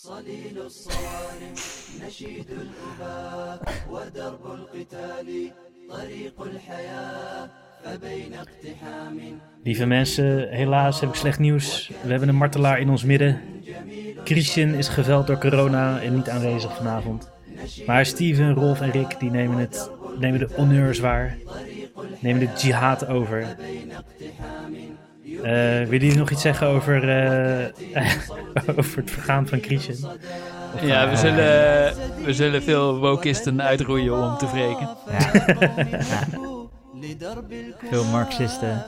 صليل الصوارم نشيد الأباء ودرب القتال طريق الحياة فبين اقتحام Lieve mensen, helaas heb ik slecht nieuws. We hebben een martelaar in ons midden. Christian is geveld door corona en niet aanwezig vanavond. Maar Steven, Rolf en Rick die nemen, het, nemen de honneurs waar. Nemen de jihad over. Eh willen jullie nog iets zeggen over, eh, over het vergaan van Christian? Of Ja, we zullen, we zullen veel wokisten uitroeien om te wreken. Veel Marxisten.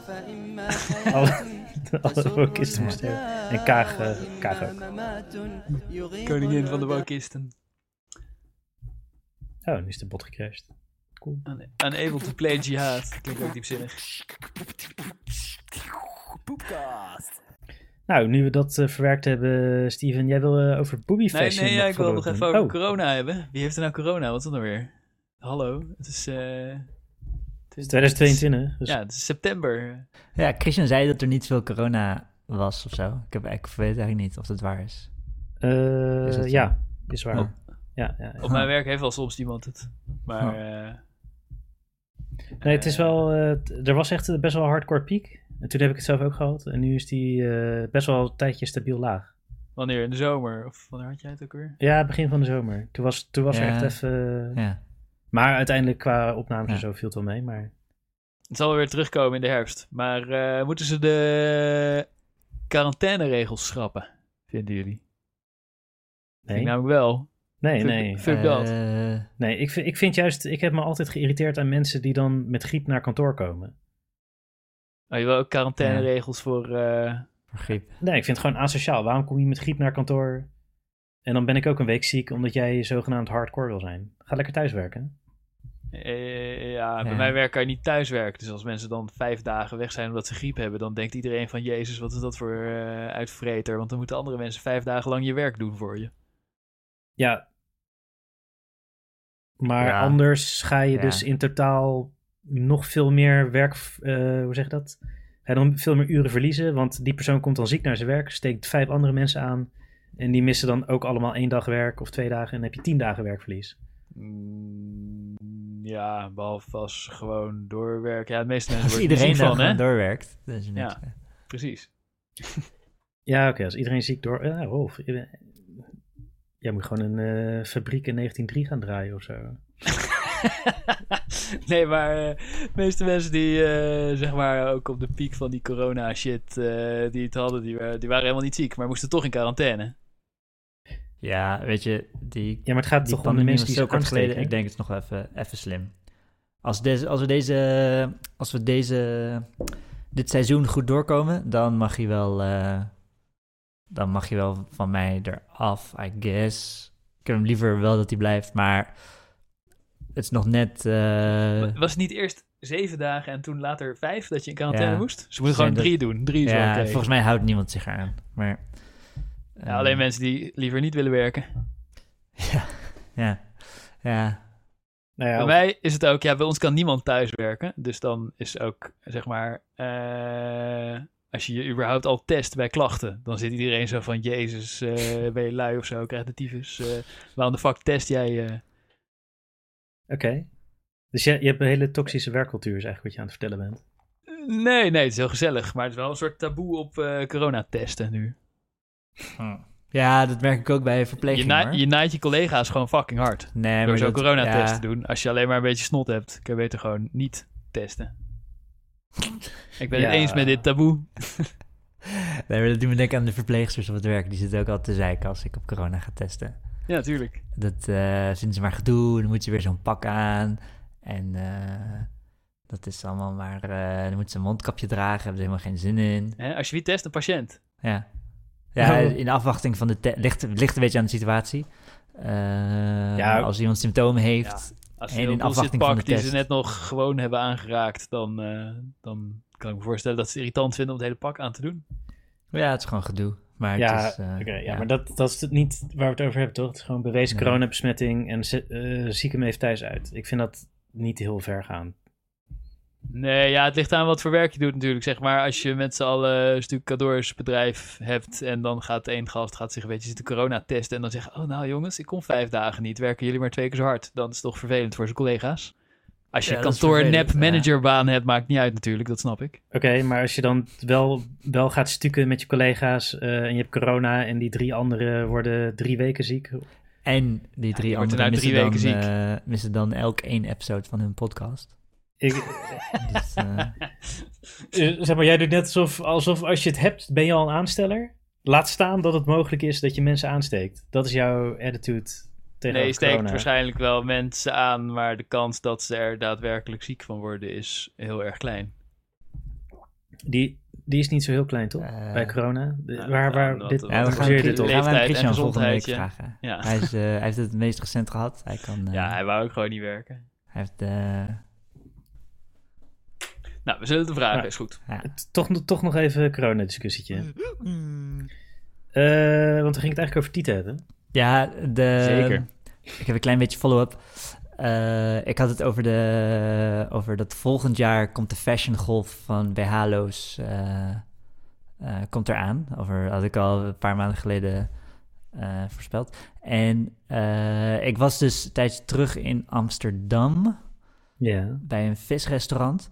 alle, alle wokisten moesten. En Kaag, eh, Kaag ook. Koningin van de wokisten. Oh, nu is de bot gecrashed. Cool. Un- Unable to play jihad. Klinkt ook diepzinnig. Nou, nu we dat eh, verwerkt hebben, Steven, jij wil eh, over Booby Nee, Fashion nee, ja, nog ik wil nog even over Oh, corona hebben. Wie heeft er nou corona? Wat is dat nou weer? Hallo, het is... eh, het is 2022. Dus Ja, het is september. Ja, Christian zei dat er niet veel corona was of zo. Ik, heb, ik weet eigenlijk niet of dat waar is. eh, Is dat zo? ja, is waar. Oh. Ja, ja, ja. Op mijn werk heeft wel soms iemand het. Maar... eh, Nee, het is wel. eh, er was echt eh, best wel een hardcore piek. En toen heb ik het zelf ook gehad. En nu is die eh, best wel een tijdje stabiel laag. wanneer? In de zomer? Of wanneer had jij het ook weer? Ja, begin van de zomer. Toen was, toen was er echt even. Ja. Maar uiteindelijk qua opnames en zo viel het wel mee. Maar Het zal wel weer terugkomen in de herfst. Maar eh, moeten ze de quarantaineregels schrappen? Vinden jullie? Ik nee, namelijk wel. nee, fuck- nee. fuck dat. Eh, nee ik, vind, ik vind juist. Ik heb me altijd geïrriteerd aan mensen die dan met griep naar kantoor komen. Oh, je wil ook quarantaineregels voor... eh, voor griep. Nee, ik vind het gewoon asociaal. Waarom kom je met griep naar kantoor? En dan ben ik ook een week ziek omdat jij zogenaamd hardcore wil zijn. Ga lekker thuiswerken. eh, ja, bij Ja. mijn werk kan je niet thuiswerken. Dus als mensen dan vijf dagen weg zijn omdat ze griep hebben... dan denkt iedereen van... Jezus, wat is dat voor eh uitvreter? Want dan moeten andere mensen vijf dagen lang je werk doen voor je. Ja. Maar Ja. anders ga je Ja. dus in totaal nog veel meer werk, eh, hoe zeg je dat? Ga je dan veel meer uren verliezen, want die persoon komt dan ziek naar zijn werk, steekt vijf andere mensen aan en die missen dan ook allemaal één dag werk of twee dagen en dan heb je tien dagen werkverlies. Mm, ja, behalve als gewoon doorwerken. Ja, de meeste mensen worden er iedereen dan van, doorwerkt. Dat is niks. Ja. Precies. Ja, oké, als iedereen ziek door... Ja, Rolf, je bent- jij moet gewoon een eh, fabriek in 1903 gaan draaien of zo. nee, maar eh, de meeste mensen die, eh, zeg maar, ook op de piek van die corona shit eh, die het hadden, die, wa- die waren helemaal niet ziek, maar moesten toch in quarantaine. Ja, weet je, die, Ja, maar het gaat die toch om de pandemie mensen die zo kort geleden. Ik denk het is nog even, even slim. Als, deze, als we deze, als we deze, dit seizoen goed doorkomen, dan mag je wel, eh, dan mag je wel van mij eraf, I guess. Ik heb hem liever wel dat hij blijft, maar het is nog net. eh, Was het niet eerst zeven dagen en toen later vijf dat je in quarantaine Ja. moest? Ze moeten gewoon dat- drie doen. Drie is wel ja, oké. volgens mij houdt niemand zich eraan. Maar, Ja, eh, alleen mensen die liever niet willen werken. Ja, ja, ja. Nou ja, Bij mij is het ook, ja, bij ons kan niemand thuis werken. Dus dan is ook, zeg maar, eh, als je je überhaupt al test bij klachten, dan zit iedereen zo van, jezus, eh, ben je lui of zo, krijg de tyfus. waarom de fuck test jij? Oké. Dus je, je hebt een hele toxische werkcultuur, is eigenlijk wat je aan het vertellen bent. Nee, nee, het is heel gezellig, maar het is wel een soort taboe op eh coronatesten nu. Ja, dat merk ik ook bij Je, verpleging. na, hoor. je naait je collega's gewoon fucking hard. nee, Door maar zo'n dat- coronatest ja, te doen. Als je alleen maar een beetje snot hebt, kun je beter gewoon niet testen. Ik ben Ja. het eens met dit taboe. Nee, maar dat doet me denken aan de verpleegsters op het werk. Die zitten ook altijd te zeiken als ik op corona ga testen. Ja, tuurlijk. Dat eh, vinden ze maar gedoe. Dan moet je weer zo'n pak aan. En eh, dat is allemaal maar... eh, dan moet ze een mondkapje dragen. Hebben ze helemaal geen zin in. Als je wie test, een patiënt. Ja, ja Oh. in afwachting van de... ligt, ligt een beetje aan de situatie. Eh, Ja. Als iemand symptomen heeft... Als En in afwachting van de die ze net nog gewoon hebben aangeraakt, dan, eh, dan kan ik me voorstellen dat ze irritant vinden om het hele pak aan te doen. Ja, het is gewoon gedoe. Maar ja, het is... eh, oké, ja, maar dat, dat is het niet waar we het over hebben, toch? Het is gewoon bewezen Nee. coronabesmetting en ze- eh, ziek hem even thuis uit. Ik vind dat niet heel ver gaan. Nee, ja, het ligt aan wat voor werk je doet natuurlijk. Zeg maar, als je met z'n allen een stucadoorsbedrijf hebt en dan gaat één gast gaat zich een beetje zitten corona testen en dan zeggen, oh nou jongens, ik kom vijf dagen niet, werken jullie maar twee keer zo hard. Dan is het toch vervelend voor zijn collega's. Als je Ja, kantoor nep managerbaan hebt, maakt niet uit natuurlijk, dat snap ik. Oké, maar als je dan wel, wel gaat stukken met je collega's eh, en je hebt corona en die drie anderen worden drie weken ziek. En die drie die anderen er missen, nou dan, drie weken eh, missen dan elk één episode van hun podcast. Ik, Dus, eh, zeg maar, jij doet net alsof, alsof als je het hebt, ben je al een aansteller. Laat staan dat het mogelijk is dat je mensen aansteekt. Dat is jouw attitude tegen Nee, je steekt corona. waarschijnlijk wel mensen aan, maar de kans dat ze er daadwerkelijk ziek van worden is heel erg klein. Die, die is niet zo heel klein, toch? Eh, Bij corona. De- ja, waar, waar, dit, ja, we gaan, dit op? gaan we aan leeftijd en Christian volgende week vragen. Ja. Hij, is, eh, hij heeft het het meest recent gehad. Hij kan... eh, Ja, hij wou ook gewoon niet werken. Hij heeft... eh, Nou, we zullen het vragen, is goed. Toch, toch nog even een corona-discussietje. Eh, want we gingen het eigenlijk over Tieten hebben. Ja, de, Zeker. Ik heb een klein beetje follow-up. Eh, ik had het over, de, over dat volgend jaar komt de fashion golf van BH'lo's eh eh, komt eraan. Over had ik al een paar maanden geleden voorspeld. En ik was dus een tijdje terug in Amsterdam Ja. bij een visrestaurant.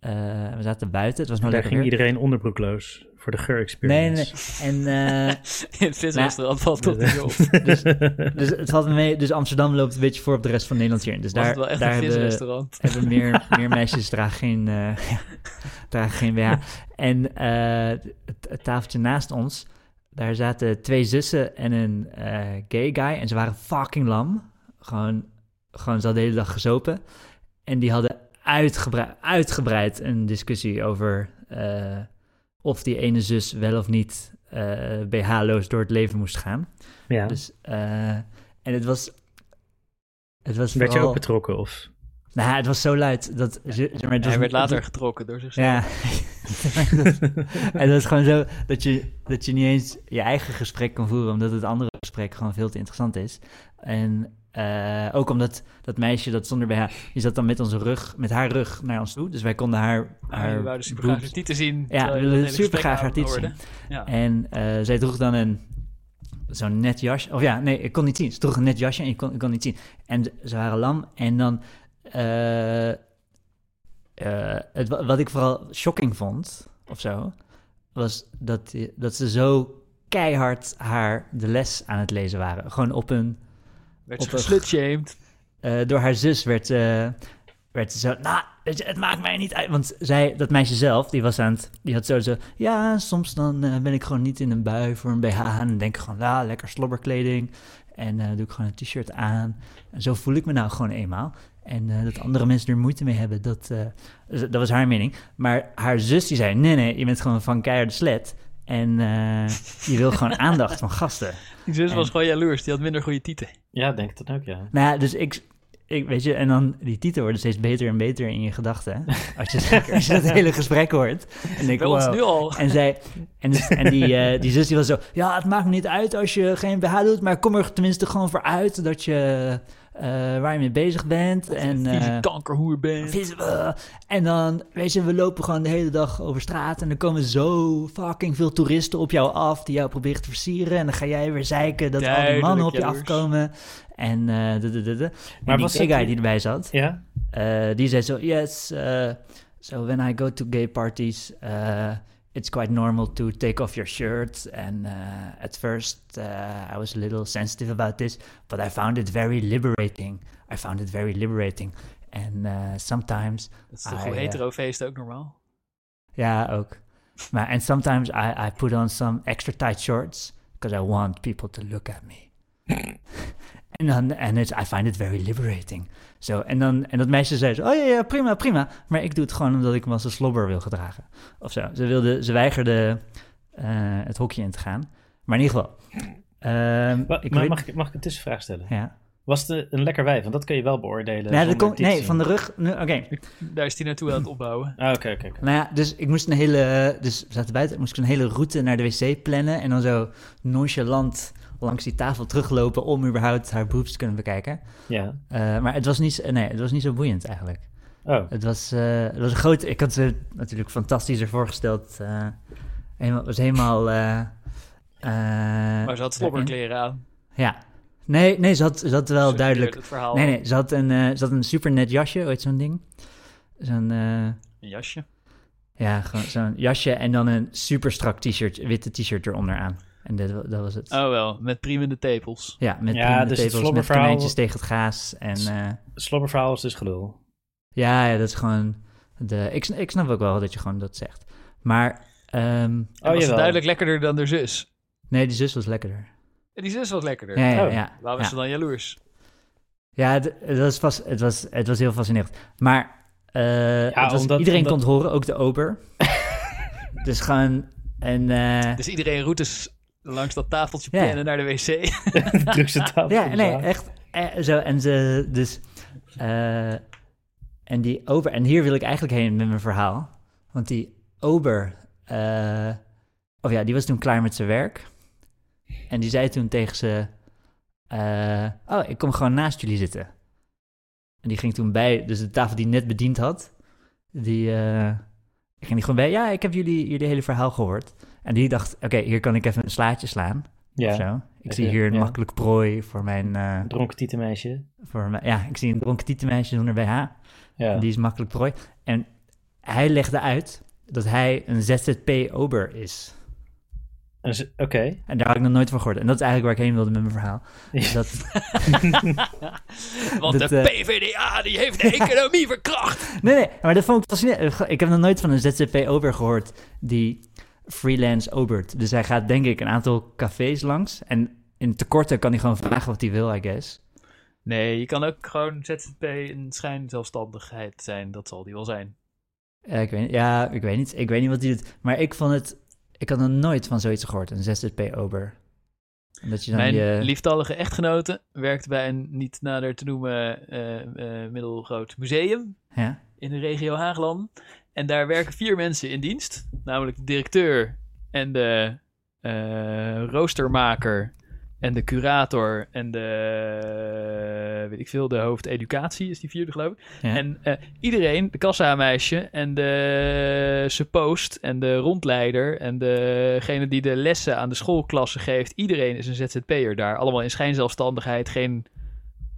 We zaten buiten, het was nog Daar ging weer. iedereen onderbroekloos voor de geur-experience. nee, nee. En eh, In het visrestaurant valt dat niet op. dus, dus het valt me mee. Dus Amsterdam loopt een beetje voor op de rest van Nederland hier. Dus Was daar, het wel echt daar een hebben, visrestaurant? hebben meer, meer meisjes dragen geen, eh, ja, dragen geen BH. En eh, het, het tafeltje naast ons, daar zaten twee zussen en een eh, gay guy. En ze waren fucking lam. Gewoon, gewoon ze hadden de hele dag gezopen. En die hadden uitgebreid, uitgebreid een discussie over eh, of die ene zus wel of niet eh BH-loos door het leven moest gaan. ja. Dus, eh, en het was... Het was Werd je ook betrokken? Of? nou, het was zo luid dat... zeg maar, was- Hij werd later getrokken door zichzelf. Ja. en dat is gewoon zo dat je, dat je niet eens je eigen gesprek kan voeren, omdat het andere gesprek gewoon veel te interessant is. En eh, ook omdat dat meisje dat zonder BH, die zat dan met onze rug, met haar rug naar ons toe. Dus wij konden haar, Maar haar we wouden super graag haar tieten zien. Ja, we hele super graag haar tieten. Ja. En eh, zij droeg dan een zo'n net jasje. Of ja, nee, ik kon niet zien. Ze droeg een net jasje en ik kon, ik kon niet zien. En ze- waren lam. En dan... eh, het, wa- wat ik vooral shocking vond, of zo... was dat, dat ze zo keihard haar de les aan het lezen waren. Gewoon op een... werd ze geslutshamed. eh, door haar zus werd, eh, werd ze zo... Nou, het maakt mij niet uit. Want zij, dat meisje zelf, die was aan het... Die had sowieso... Ja, soms dan eh, ben ik gewoon niet in een bui voor een BH. En dan denk ik gewoon, ja, lekker slobberkleding. En doe ik gewoon een t-shirt aan. En zo voel ik me nou gewoon eenmaal. En dat andere mensen er moeite mee hebben, dat, dat was haar mening. Maar haar zus die zei, nee, nee, je bent gewoon van keiharde slet. En je wil gewoon aandacht van gasten. Die zus En- was gewoon jaloers. Die had minder goede tieten. Ja, denk ik dat ook, ja. Nou ja, dus ik, ik, weet je, en dan die titel worden steeds beter en beter in je gedachten. Als je, als je dat hele gesprek hoort. En denk, Bij ons wow. nu al. En, zij, en, dus- en die, eh, die zus die was zo, ja, het maakt me niet uit als je geen BH doet, maar kom er tenminste gewoon voor uit dat je, eh, waar je mee bezig bent. En, Vieze eh, kankerhoer bent. eh, en dan, weet je, we lopen gewoon de hele dag over straat en er komen zo fucking veel toeristen op jou af die jou proberen te versieren. En dan ga jij weer zeiken dat al die Duidelijk mannen op je jaloers. afkomen. En, eh de, de, de, de. Maar en die gay guy die erbij zat, Ja? eh, die zei zo, yes, uh, so when I go to gay parties, uh, it's quite normal to take off your shirt. And uh, at first uh, I was a little sensitive about this, but I found it very liberating. I found it very liberating. And uh, sometimes, Dat is toch voor hetero-feest ook normaal? ja, ook. Maar and sometimes I, I put on some extra tight shorts because I want people to look at me. and, dan, en it's, I find it very liberating. Zo, en, dan, en dat meisje zei zo, oh ja, ja, prima, prima. Maar ik doe het gewoon omdat ik me als een slobber wil gedragen. Of zo. Ze, wilde, ze weigerde eh, het hokje in te gaan. Maar in ieder geval. ehm, ik maar weet- mag, ik, mag ik een tussenvraag stellen? Ja. Was het een lekker wijf? Want dat kun je wel beoordelen. Nee, dit nee van de rug. nu- Oké, Daar is hij naartoe aan het opbouwen. Ah, oké, oké. oké. Nou ja, dus ik moest een hele. Dus we zaten buiten, moest ik een hele route naar de wc plannen. En dan zo nonchalant langs die tafel teruglopen om überhaupt haar boobs te kunnen bekijken. Ja. Eh, maar het was, niet, zo- nee, het was niet zo boeiend eigenlijk. Oh, Het was, eh, het was een groot... Ik had ze natuurlijk fantastisch ervoor gesteld. eh helemaal, het was helemaal... eh, eh, Maar ze had slobberkleren aan. Ja. Nee, nee ze, had, ze had wel duidelijk... Het verhaal. Nee, nee, ze had een, eh, ze had een super net jasje, heet zo'n ding? Zo'n, eh, Een jasje. ja, gewoon zo'n jasje en dan een super strak t-shirt, witte t-shirt eronder aan. En dat, wa- dat was het. Oh wel, met priemende tepels. Ja, met Ja, ja, dus het tepels, met konijntjes tegen het gaas. En eh, het slobberverhaal is dus gelul. ja, ja, dat is gewoon... De, ik, ik snap ook wel dat je gewoon dat zegt. Maar, ehm, En Oh, was duidelijk lekkerder dan haar zus. nee, die zus was lekkerder. En die zus was lekkerder. Ja, ja, Oh. ja. Waarom ja. is ze dan jaloers? Ja, het, het was vast, het, was, het was heel fascinerend. Maar eh, het was- omdat- iedereen omdat- kon het horen, ook de ober. dus gewoon... En, eh, Dus iedereen routes langs dat tafeltje Ja. plannen naar de wc. Druk ze tafel. Ja, nee, echt. eh, zo, en ze, dus, eh, en die ober, en hier wil ik eigenlijk heen met mijn verhaal. Want die ober, eh, of ja, die was toen klaar met zijn werk. En die zei toen tegen ze, eh, oh, ik kom gewoon naast jullie zitten. En die ging toen bij, dus de tafel die net bediend had, die, eh, die ging die gewoon bij, ja, ik heb jullie, jullie hele verhaal gehoord. En die dacht, oké, hier kan ik even een slaatje slaan. Ja, zo. Ik Even, zie hier een ja. makkelijk prooi voor mijn, eh, een dronken tietenmeisje. voor mijn... Ja, ik zie een dronken tietenmeisje zonder BH. Ja. Die is makkelijk prooi. En hij legde uit dat hij een ZZP-ober is. Oké. En daar had ik nog nooit van gehoord. En dat is eigenlijk waar ik heen wilde met mijn verhaal. Ja. Dat, Want Dat, de eh, PvdA die heeft de economie verkracht. nee, nee, maar dat vond ik fascinerend. Ik heb nog nooit van een ZZP-ober gehoord die freelance obert. Dus hij gaat denk ik een aantal cafés langs. En in tekorten kan hij gewoon vragen wat hij wil, I guess. Nee, je kan ook gewoon ZZP een schijnzelfstandigheid zijn. Dat zal die wel zijn. Ja, ik weet, ja, ik weet niet. Ik weet niet wat hij doet. Maar ik vond het... Ik had nog nooit van zoiets gehoord, een ZZP-ober. Dat je dan Mijn je... lieftallige echtgenote werkt bij een niet nader te noemen eh, eh, middelgroot museum Ja? in de regio Haagland. En daar werken vier mensen in dienst. Namelijk de directeur en de eh, roostermaker en de curator en de, weet ik veel, de hoofdeducatie is die vierde geloof ik. Ja. En eh, iedereen, de kassameisje en de suppost en de rondleider en degene die de lessen aan de schoolklassen geeft, iedereen is een ZZP'er daar. Allemaal in schijnzelfstandigheid, geen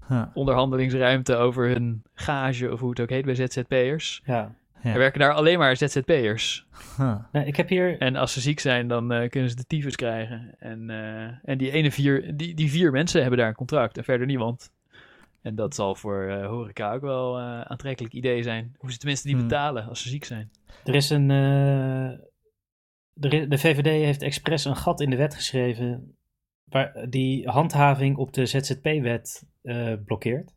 Huh. onderhandelingsruimte over hun gage of hoe het ook heet bij ZZP'ers. Ja. Ja. Er werken daar alleen maar ZZP'ers. Huh. Nou, ik heb hier... En als ze ziek zijn, dan eh, kunnen ze de tyfus krijgen. En, eh, en die ene vier, die, die vier mensen hebben daar een contract en verder niemand. En dat zal voor eh, horeca ook wel eh aantrekkelijk idee zijn. Hoeven ze tenminste niet Hmm. betalen als ze ziek zijn. Er is een. is- de VVD heeft expres een gat in de wet geschreven. Waar die handhaving op de ZZP-wet eh, blokkeert.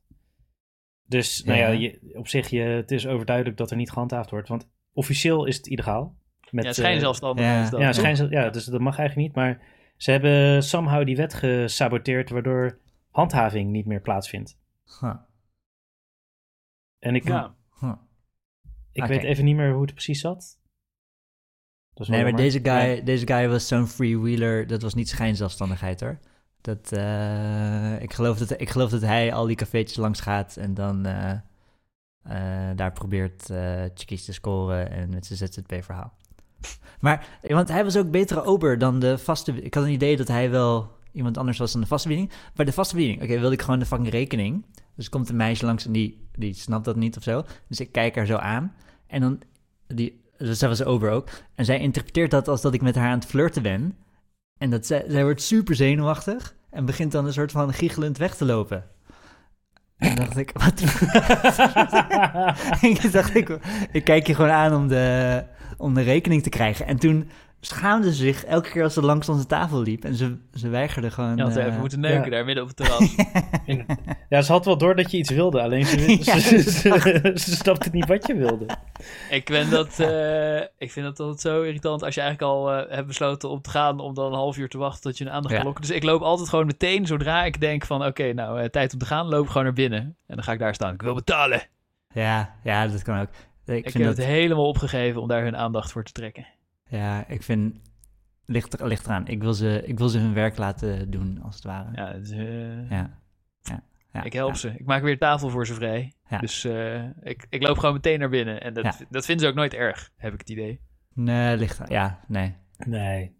Dus nou ja, je, op zich, je, het is overduidelijk dat er niet gehandhaafd wordt. Want officieel is het illegaal. Met, ja, eh, schijnzelfstandig ja. is dat. ja, schijnzel- ja, dus dat mag eigenlijk niet. Maar ze hebben somehow die wet gesaboteerd, waardoor handhaving niet meer plaatsvindt. Huh. En ik, Ja. Huh. ik weet even niet meer hoe het precies zat. Dat is wel Nee, maar jammer. deze guy, deze guy was zo'n freewheeler. Dat was niet schijnzelfstandigheid hoor. Dat, eh, ik, geloof dat, ik geloof dat hij al die cafeetjes langs gaat en dan eh, eh, daar probeert chickies te scoren en met zijn ZZP-verhaal. Maar, want hij was ook betere ober dan de vaste... Ik had een idee dat hij wel iemand anders was dan de vaste bediening. Maar de vaste bediening, oké, wilde ik gewoon de fucking rekening. Dus komt een meisje langs en die, die snapt dat niet of zo. Dus ik kijk haar zo aan. En dan, die, dus zij was ober ook. En zij interpreteert dat als dat ik met haar aan het flirten ben. En dat zij, zij wordt super zenuwachtig. En begint dan een soort van giechelend weg te lopen. En dan dacht ik, wat? ik dacht, ik, ik kijk je gewoon aan om de, om de rekening te krijgen. En toen schaamde ze zich elke keer als ze langs onze tafel liep. En ze, ze weigerde gewoon... Had eh, even moeten neuken ja. daar midden op het terras. Ja, ze had wel door dat je iets wilde, alleen ze, Ja, ze, ze, ze snapte niet wat je wilde. ik, vind dat, eh, ik vind dat altijd zo irritant als je eigenlijk al eh, hebt besloten om te gaan... om dan een half uur te wachten tot je een aandacht Ja. kan lokken. Dus ik loop altijd gewoon meteen, zodra ik denk van... oké, nou, eh, tijd om te gaan, loop ik gewoon naar binnen. En dan ga ik daar staan. Ik wil betalen. Ja, ja, dat kan ook. Ik, Ik, vind heb dat... het helemaal opgegeven om daar hun aandacht voor te trekken. Ja, ik vind... Ligt, er, ligt eraan. Ik wil, ze, ik wil ze hun werk laten doen, als het ware. Ja. Ja, het eh, ja. Ja, ik help ja. ze. Ik maak weer tafel voor ze vrij. Ja. Dus eh, ik, ik loop gewoon meteen naar binnen. En dat, Ja. dat vinden ze ook nooit erg, heb ik het idee. Nee, ligt aan- Ja, nee. Nee.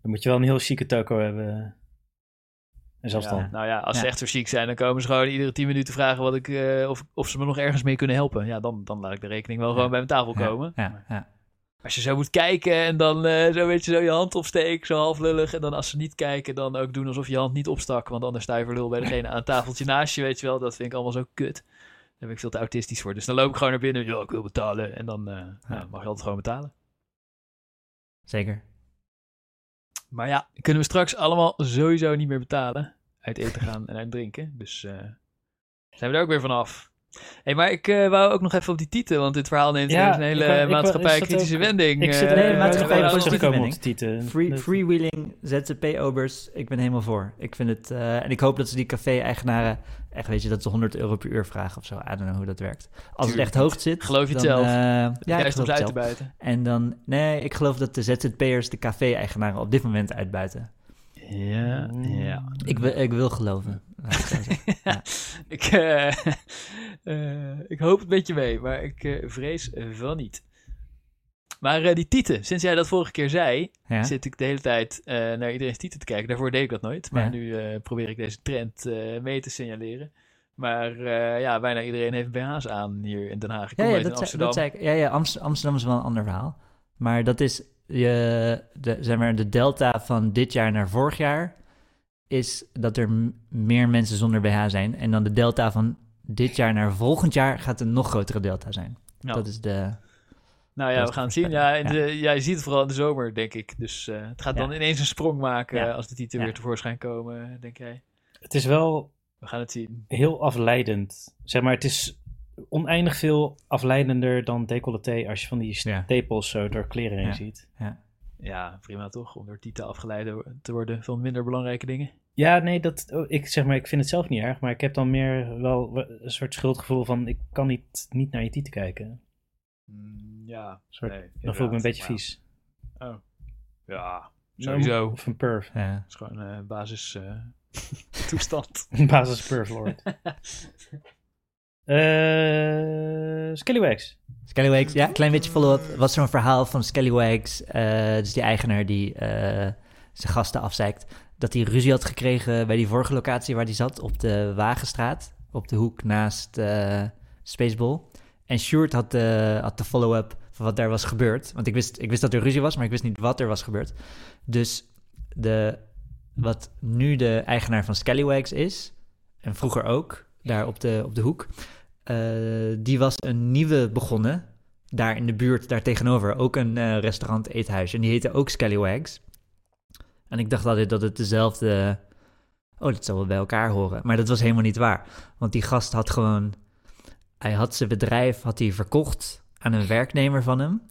Dan moet je wel een heel chique toko hebben. En zelfs Ja, dan. nou ja, als ze Ja. echt zo ziek zijn, dan komen ze gewoon iedere tien minuten vragen wat ik, eh, of, of ze me nog ergens mee kunnen helpen. Ja, dan, dan laat ik de rekening wel gewoon Ja. bij mijn tafel Ja, komen. Ja, ja. Als je zo moet kijken en dan eh, zo weet je zo je hand opsteekt, zo half lullig. En dan als ze niet kijken, dan ook doen alsof je hand niet opstak. Want anders sta je voor lul bij degene aan het tafeltje naast je, weet je wel. Dat vind ik allemaal zo kut. Daar ben ik veel te autistisch voor. Dus dan loop ik gewoon naar binnen. Ja, ik wil betalen. En dan eh, nou, mag je altijd gewoon betalen. Zeker. Maar ja, kunnen we straks allemaal sowieso niet meer betalen. Uit eten gaan en uit drinken. Dus eh, zijn we er ook weer vanaf. Hey, maar ik eh, wou ook nog even op die titel, want dit verhaal neemt Ja, ineens een hele maatschappij-kritische wending. Ik zit eh, nee, maatschappij wel positieve terugkomen op wending. Free, freewheeling, ZZP-obers, ik ben helemaal voor. Ik vind het, eh, en ik hoop dat ze die café-eigenaren, echt weet je, dat ze 100 euro per uur vragen of zo. I don't know hoe dat werkt. Als het echt hoog zit. Geloof je het dan, zelf? eh, ja, ik geloof het uit te zelf. buiten. En dan, nee, ik geloof dat de ZZP'ers de café-eigenaren op dit moment uitbuiten. Ja, ja. Ik, wil- ik wil geloven. ik eh, eh, ik hoop het met je mee, maar ik eh, vrees van niet. Maar die tieten, sinds jij dat vorige keer zei, Ja? zit ik de hele tijd naar iedereen's tieten te kijken. Daarvoor deed ik dat nooit, maar Ja. nu probeer ik deze trend mee te signaleren. Maar ja, bijna iedereen heeft BH's aan hier in Den Haag. Ik kom Ja, ja, in dat, zei, Amsterdam. dat zei ik. Ja, ja Amst- Amsterdam is wel een ander verhaal. Maar dat is, je, de, zeg maar, de delta van dit jaar naar vorig jaar is dat er meer mensen zonder BH zijn. En dan de delta van dit jaar naar volgend jaar gaat een nog grotere delta zijn. Ja. Dat is de... Nou ja, we gaan het zien. Ja, in ja. de, ja, je ziet het vooral in de zomer, denk ik. Dus eh, het gaat Ja. dan ineens een sprong maken Ja. als de tieten Ja. weer tevoorschijn komen, denk jij. Het is wel We gaan het zien. heel afleidend. Zeg maar, het is oneindig veel afleidender dan decolleté als je van die Ja. stapels zo door kleren heen Ja. ziet. Ja, prima toch? Om door tieten afgeleid te worden van minder belangrijke dingen. Ja, nee, dat, oh, ik zeg maar, ik vind het zelf niet erg, maar ik heb dan meer wel een soort schuldgevoel van ik kan niet, niet naar je tieten kijken. Mm, ja, Soort- nee, Dan voel ik me een beetje vies. Oh. Ja, sowieso. Of een perf. Ja. Het is gewoon een basis eh, toestand. Een basis perf lord. Eh Skillywags. Scallywags, ja, klein beetje follow-up. Was zo'n verhaal van Scallywags, eh dus die eigenaar die eh, zijn gasten afzeikt, dat hij ruzie had gekregen bij die vorige locatie waar hij zat, op de Wagenstraat, op de hoek naast Spaceball. En Sjoerd had de, had de follow-up van wat daar was gebeurd. Want ik wist, ik wist dat er ruzie was, maar ik wist niet wat er was gebeurd. Dus de, wat nu de eigenaar van Scallywags is, en vroeger ook, daar op de, op de hoek, die was een nieuwe begonnen, daar in de buurt, daar tegenover. Ook een eh, restaurant, eethuis. En die heette ook Scallywags. En ik dacht altijd dat het dezelfde... Oh, dat zou wel bij elkaar horen. Maar dat was helemaal niet waar. Want die gast had gewoon... Hij had zijn bedrijf had hij verkocht aan een werknemer van hem.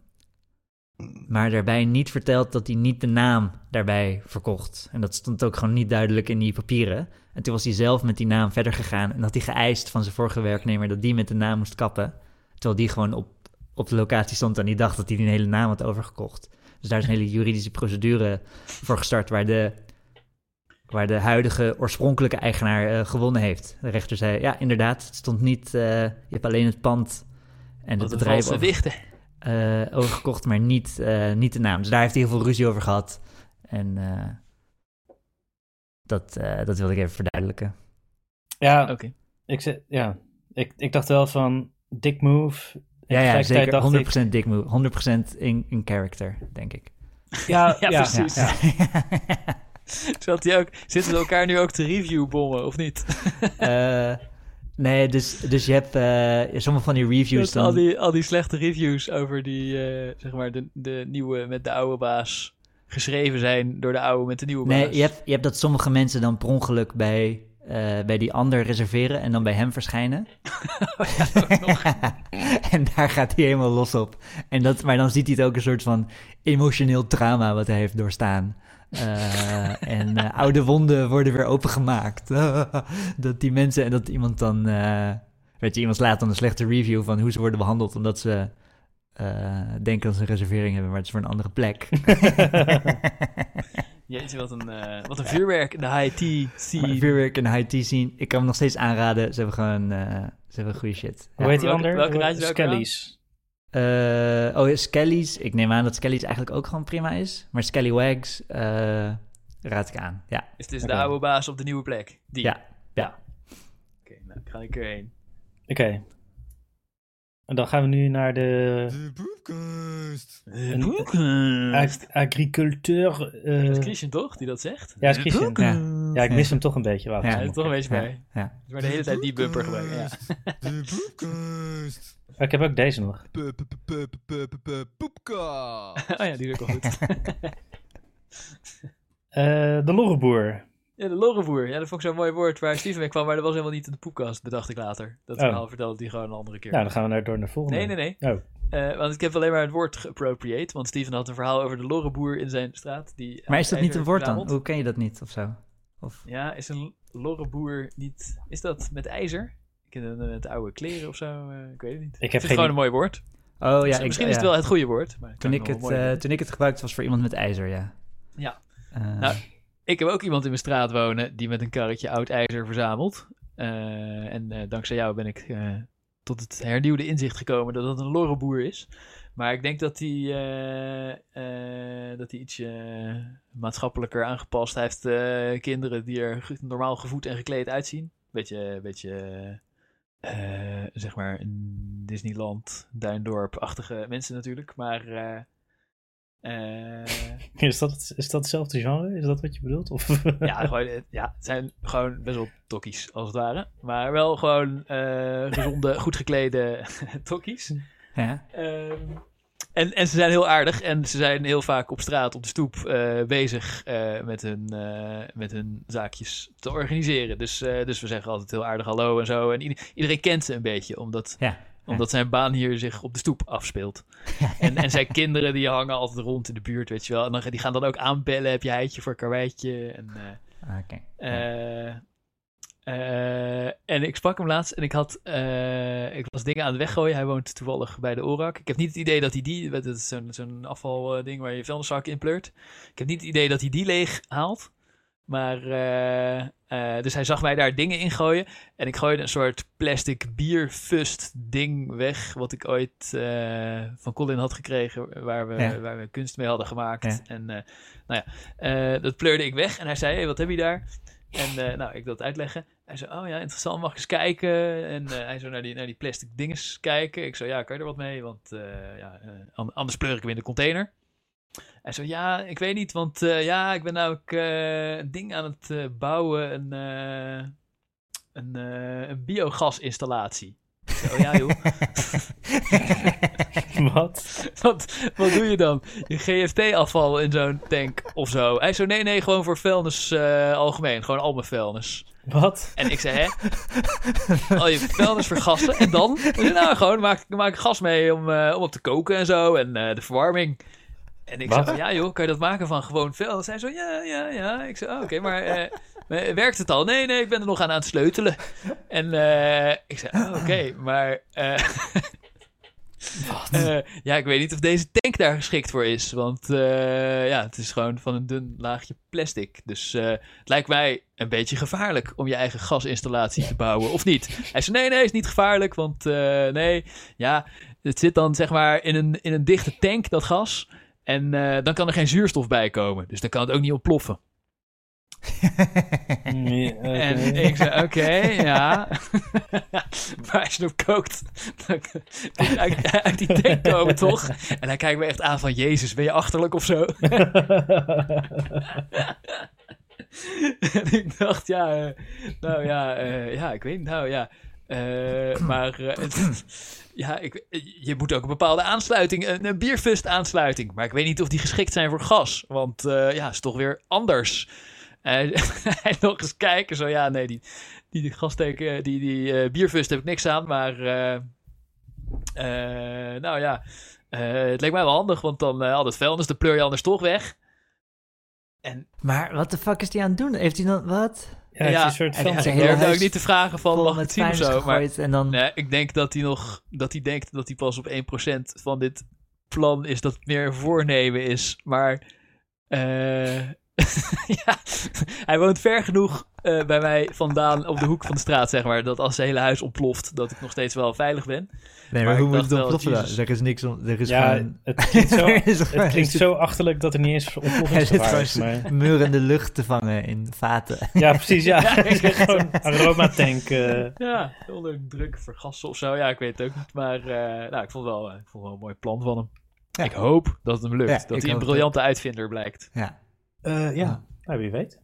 Maar daarbij niet verteld dat hij niet de naam daarbij verkocht. En dat stond ook gewoon niet duidelijk in die papieren. En toen was hij zelf met die naam verder gegaan. En had hij geëist van zijn vorige werknemer dat die met de naam moest kappen. Terwijl die gewoon op, op de locatie stond en die dacht dat hij die hele naam had overgekocht. Dus daar is een hele juridische procedure voor gestart waar de, waar de huidige oorspronkelijke eigenaar eh, gewonnen heeft. De rechter zei, ja inderdaad, het stond niet, eh, je hebt alleen het pand en het bedrijf over, eh, overgekocht, maar niet, niet de naam. Dus daar heeft hij heel veel ruzie over gehad. En dat, eh, dat wilde ik even verduidelijken. Ja, Oké. ik, ze- ja ik, ik dacht wel van dick move. Ja, ja, zeker. dacht 100% dik move. 100% in, in character, denk ik. Ja, Ja, ja, precies. ja. Zat hij ook, zitten we elkaar nu ook te reviewbommen, of niet? Eh, nee, dus, dus je hebt eh, sommige van die reviews Dat al, dan... die, al die slechte reviews over die, eh, zeg maar, de, de nieuwe met de oude baas geschreven zijn door de oude met de nieuwe baas. Nee, je hebt, je hebt dat sommige mensen dan per ongeluk bij, eh, bij die ander reserveren en dan bij hem verschijnen. en daar gaat hij helemaal los op. En dat, maar dan ziet hij het ook een soort van emotioneel trauma wat hij heeft doorstaan. Eh, en eh, oude wonden worden weer opengemaakt. dat die mensen en dat iemand dan... weet je, iemand slaat dan een slechte review van hoe ze worden behandeld... omdat ze eh, denken dat ze een reservering hebben, maar het is voor een andere plek. Jeetje, wat een, eh, wat een vuurwerk in de high tea Maar scene. Vuurwerk en high tea zien. Ik kan hem nog steeds aanraden. Ze hebben gewoon eh, ze hebben goede shit. Hoe heet die ander? welke welke Skellies. Eh, oh, Skelly's. Ik neem aan dat Skelly's eigenlijk ook gewoon prima is. Maar Scallywags eh raad ik aan. Ja, Is dus Oké. de oude baas op de nieuwe plek? Die. Ja, ja. Oké, nou, ik ga ik erheen. Oké. En dan gaan we nu naar de De. Een- Boeken. ag- agriculteur. eh, Dat is Christian toch, die dat zegt? ja, is Christian. Ja. Ja, ik mis hem toch een beetje. Wacht, Ja. Hij ja. is toch een beetje Ja, bij. ja. Maar de hele tijd die bumper gebruiken. Ja. De poepkast. Oh, ik heb ook deze nog. Poepkast. oh ja, die is ook wel goed. Eh, de Lorreboer. Ja, de lorrenvoer. Ja, dat vond ik zo'n mooi woord waar Steven mee kwam, maar dat was helemaal niet in de poepkast, bedacht ik later. Dat Oh. verhaal vertelde hij gewoon een andere keer. Nou, dan gaan we naar, door naar de volgende. nee, nee, nee. Oh. Eh, want ik heb alleen maar het woord geappropriate, want Steven had een verhaal over de lorrenboer in zijn straat. Die Maar is dat niet een woord dan? Hoe ken je dat niet of zo? Of... Ja, is een lorrenboer niet... Is dat met ijzer? Ik ken het met oude kleren of zo, eh, ik weet het niet. Ik heb het geen gewoon een mooi woord. Oh ja, Misschien ik, is ja. het wel het goede woord. Maar Toen ik, wel het, eh, vinden. toen ik het gebruikte was voor iemand met ijzer, ja. Ja. Eh, Nou, Ik heb ook iemand in mijn straat wonen die met een karretje oud ijzer verzamelt. Eh, en eh, dankzij jou ben ik eh, tot het hernieuwde inzicht gekomen dat dat een lorrenboer is. Maar ik denk dat hij, dat hij ietsje eh, maatschappelijker aangepast Hij heeft. kinderen die er normaal gevoed en gekleed uitzien. Beetje, beetje zeg maar Disneyland, Duindorp-achtige mensen natuurlijk. Maar Is dat, is dat hetzelfde genre? Is dat wat je bedoelt? Of? ja, gewoon, eh, ja, het zijn gewoon best wel tokkies, als het ware. Maar wel gewoon eh, gezonde, goed geklede tokkies. ja. Ehm, en, en ze zijn heel aardig en ze zijn heel vaak op straat, op de stoep, eh, bezig eh, met, hun, eh, met hun zaakjes te organiseren. Dus, eh, dus we zeggen altijd heel aardig hallo en zo. En ieder- iedereen kent ze een beetje, omdat, Ja. omdat zijn baan hier zich op de stoep afspeelt. En, en zijn kinderen die hangen altijd rond in de buurt, weet je wel. En dan, die gaan dan ook aanbellen, heb je heitje voor karweitje? En... eh, Oké. eh, eh, en ik sprak hem laatst en ik had, ik was dingen aan het weggooien. Hij woont toevallig bij de ORAK. Ik heb niet het idee dat hij die, dat is zo'n zo'n afvalding waar je vuilniszak in pleurt. Ik heb niet het idee dat hij die leeg haalt. Maar, eh, eh, dus hij zag mij daar dingen in gooien. En ik gooide een soort plastic bierfust ding weg. Wat ik ooit eh, van Colin had gekregen. Waar we, Ja. waar we kunst mee hadden gemaakt. Ja. En nou ja, dat pleurde ik weg. En hij zei, hey, wat heb je daar? En nou, ik dat uitleggen. Hij zei, oh ja, interessant, mag ik eens kijken? En hij zou naar die, naar die plastic dinges kijken. Ik zei, ja, kan je er wat mee? Want ja, an- anders pleur ik hem in de container. Hij zei, ja, ik weet niet, want eh, ja, ik ben namelijk eh, een ding aan het eh, bouwen, een, een, een biogasinstallatie. Ik zei, oh ja joh, Wat? wat, wat doe je dan? Je GFT-afval in zo'n tank of zo? Hij zei, nee, nee, gewoon voor vuilnis algemeen, gewoon al mijn vuilnis. Wat? En ik zei, hè? Al je vuilnis vergassen. En dan? Zei, nou, gewoon maak, maak gas mee om, om op te koken en zo. En de verwarming. En ik Wat? zei, ja joh, kan je dat maken van gewoon vuilnis? Hij zo, ja, ja, ja. Ik zei, oh, oké, maar eh, eh, werkt het al? Nee, nee, ik ben er nog aan aan het sleutelen. En eh, ik zei, oh, oké, maar... eh, ja, ik weet niet of deze tank daar geschikt voor is. Want ja, het is gewoon van een dun laagje plastic. Dus het lijkt mij een beetje gevaarlijk om je eigen gasinstallatie te bouwen, of niet? Hij zei, nee, nee, is niet gevaarlijk, want nee, ja, het zit dan zeg maar in een, in een dichte tank, dat gas. En eh, dan kan er geen zuurstof bij komen, dus dan kan het ook niet ontploffen. Nee. En ik zei, oké, ja. maar als je hem kookt, dan uit, uit die tank komen, toch? En hij kijkt me echt aan van, jezus, ben je achterlijk of zo? en ik dacht, ja, eh, nou ja, eh, ja, ik weet niet, nou ja. Eh, maar eh, het- ja, ik, je moet ook een bepaalde aansluiting, een, een bierfust aansluiting. Maar ik weet niet of die geschikt zijn voor gas. Want eh, ja, is toch weer anders. Hij hij nog eens kijken, zo ja, nee, die, die, die gasteken, die, die bierfust heb ik niks aan. Maar nou ja, het leek mij wel handig, want dan al dat vuilnis, dan pleur je anders toch weg. En Maar wat de fuck is die aan het doen? Heeft hij dan wat? Ja, het is Ja, een soort van... ik durfde ook niet te vragen van, mag het zien of zo. Maar en dan... Nee, ik denk dat hij nog dat hij denkt dat hij pas op 1% van dit plan is dat het meer voornemen is. Maar eh, ja, hij woont ver genoeg eh, bij mij vandaan op de hoek van de straat, zeg maar. Dat als zijn hele huis ontploft, dat ik nog steeds wel veilig ben. Nee, Maar maar, hoe moet het ontploffen dan? Er is niks om... Er is Ja, gewoon... het klinkt zo, is het klinkt zo achterlijk dat er niet eens zit ontploffingsgevaar is. Maar... murende lucht te vangen in vaten. Ja, precies. Ja. Ja, ik zeg gewoon aromatank. eh Ja, onder druk vergassen of zo. Ja, ik weet het ook niet. Maar eh, nou, ik vond, wel, ik vond wel een mooi plan van hem. Ja. Ik hoop dat het hem lukt. Ja, dat hij een briljante uitvinder blijkt. Ja. Eh, ja, nou, wie weet.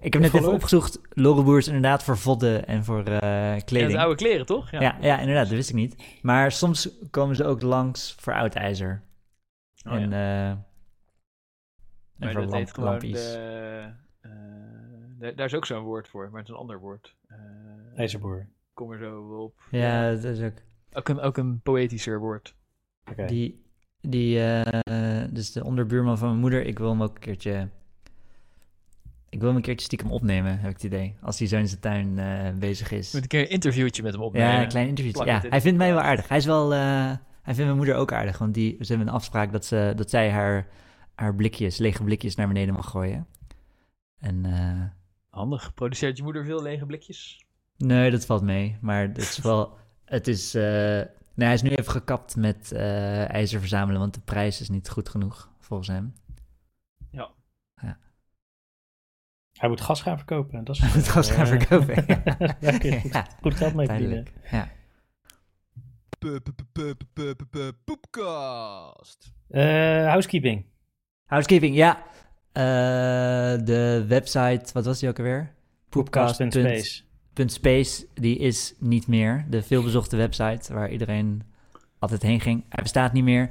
Ik heb net even opgezocht. Loreboer is inderdaad voor vodden en voor eh, Ja, kleding. de oude kleren, toch? Ja. Ja, inderdaad, dat wist ik niet. Maar soms komen ze ook langs voor oud ijzer. Oh, en, ja. eh en voor dat lamp, heet gewoon lampjes. de, eh, daar, is ook zo'n woord voor, maar het is een ander woord. Eh, IJzerboer. Kom er zo op. Ja, dat is ook... Ook een, ook een poëtischer woord. Oké. Die, die eh, dus de onderbuurman van mijn moeder, ik wil hem ook een keertje... Ik wil hem een keertje stiekem opnemen, heb ik het idee. Als hij zo in zijn tuin eh, bezig is. Met een keer een interviewtje met hem opnemen. Ja, een klein interviewtje. Ja, hij vindt mij wel aardig. Hij is wel... eh, hij vindt mijn moeder ook aardig, want die, ze hebben een afspraak dat, ze, dat zij haar, haar blikjes, lege blikjes naar beneden mag gooien. En Handig. Produceert je moeder veel lege blikjes? nee, dat valt mee. Maar het is wel... Het is... nee, hij is nu even gekapt met eh, ijzer verzamelen, want de prijs is niet goed genoeg, volgens hem. Hij moet gas gaan verkopen. Dat is, Hij moet gas gaan eh, verkopen. Goed, Ja, goed geld mee verdienen. Ja. Poepcast. Eh, housekeeping. Housekeeping, ja. Eh, de website, wat was die ook alweer? Space, die is niet meer. De veelbezochte website waar iedereen altijd heen ging. Hij bestaat niet meer.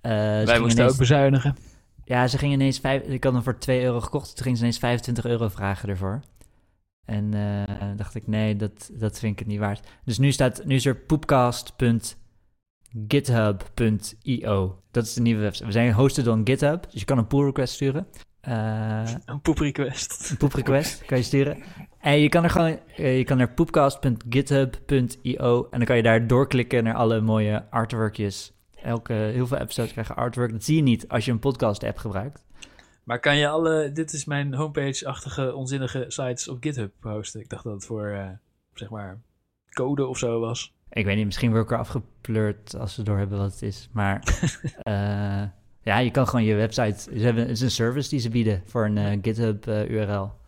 Eh, Wij moesten ineens- ook bezuinigen. Ja, ze gingen ineens... Vijf, ik had hem voor 2 euro gekocht. Toen gingen ze ineens 25 euro vragen ervoor. En eh, dacht ik, nee, dat, dat vind ik het niet waard. Dus nu, staat, nu is er poepcast.github.io. Dat is de nieuwe website. We zijn hosted on GitHub, dus je kan een pull request sturen. Eh, Een poeprequest. een poep request kan je sturen. En je kan er gewoon, eh, je kan naar poepcast.github.io en dan kan je daar doorklikken naar alle mooie artworkjes. Elke, heel veel episodes krijgen artwork. Dat zie je niet als je een podcast app gebruikt. Maar kan je alle... Dit is mijn homepage-achtige, onzinnige sites op GitHub hosten. Ik dacht dat het voor, eh, zeg maar, code of zo was. Ik weet niet, misschien word ik er afgepleurd als ze doorhebben wat het is. Maar eh, ja, je kan gewoon je website... Ze hebben, het is een service die ze bieden voor een GitHub URL.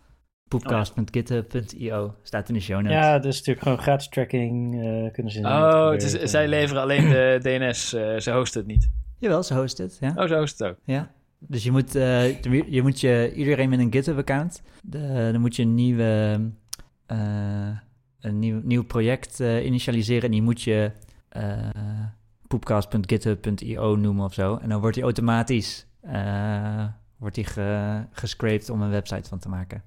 Poepcast.github.io staat in de show notes. Ja, dus natuurlijk gewoon gratis tracking. eh, kunnen ze Oh, het is, verwerken. zij leveren alleen de DNS. eh ze hosten het niet. Jawel, ze host het, ja. Oh, ze hosten het ook. Ja. Dus je moet, eh, je moet je, iedereen met een GitHub-account, dan moet je een nieuwe, eh, een nieuw, nieuw project eh, initialiseren en die moet je eh poepcast.github.io noemen of zo. En dan wordt die automatisch eh, wordt die ge, gescraped om een website van te maken.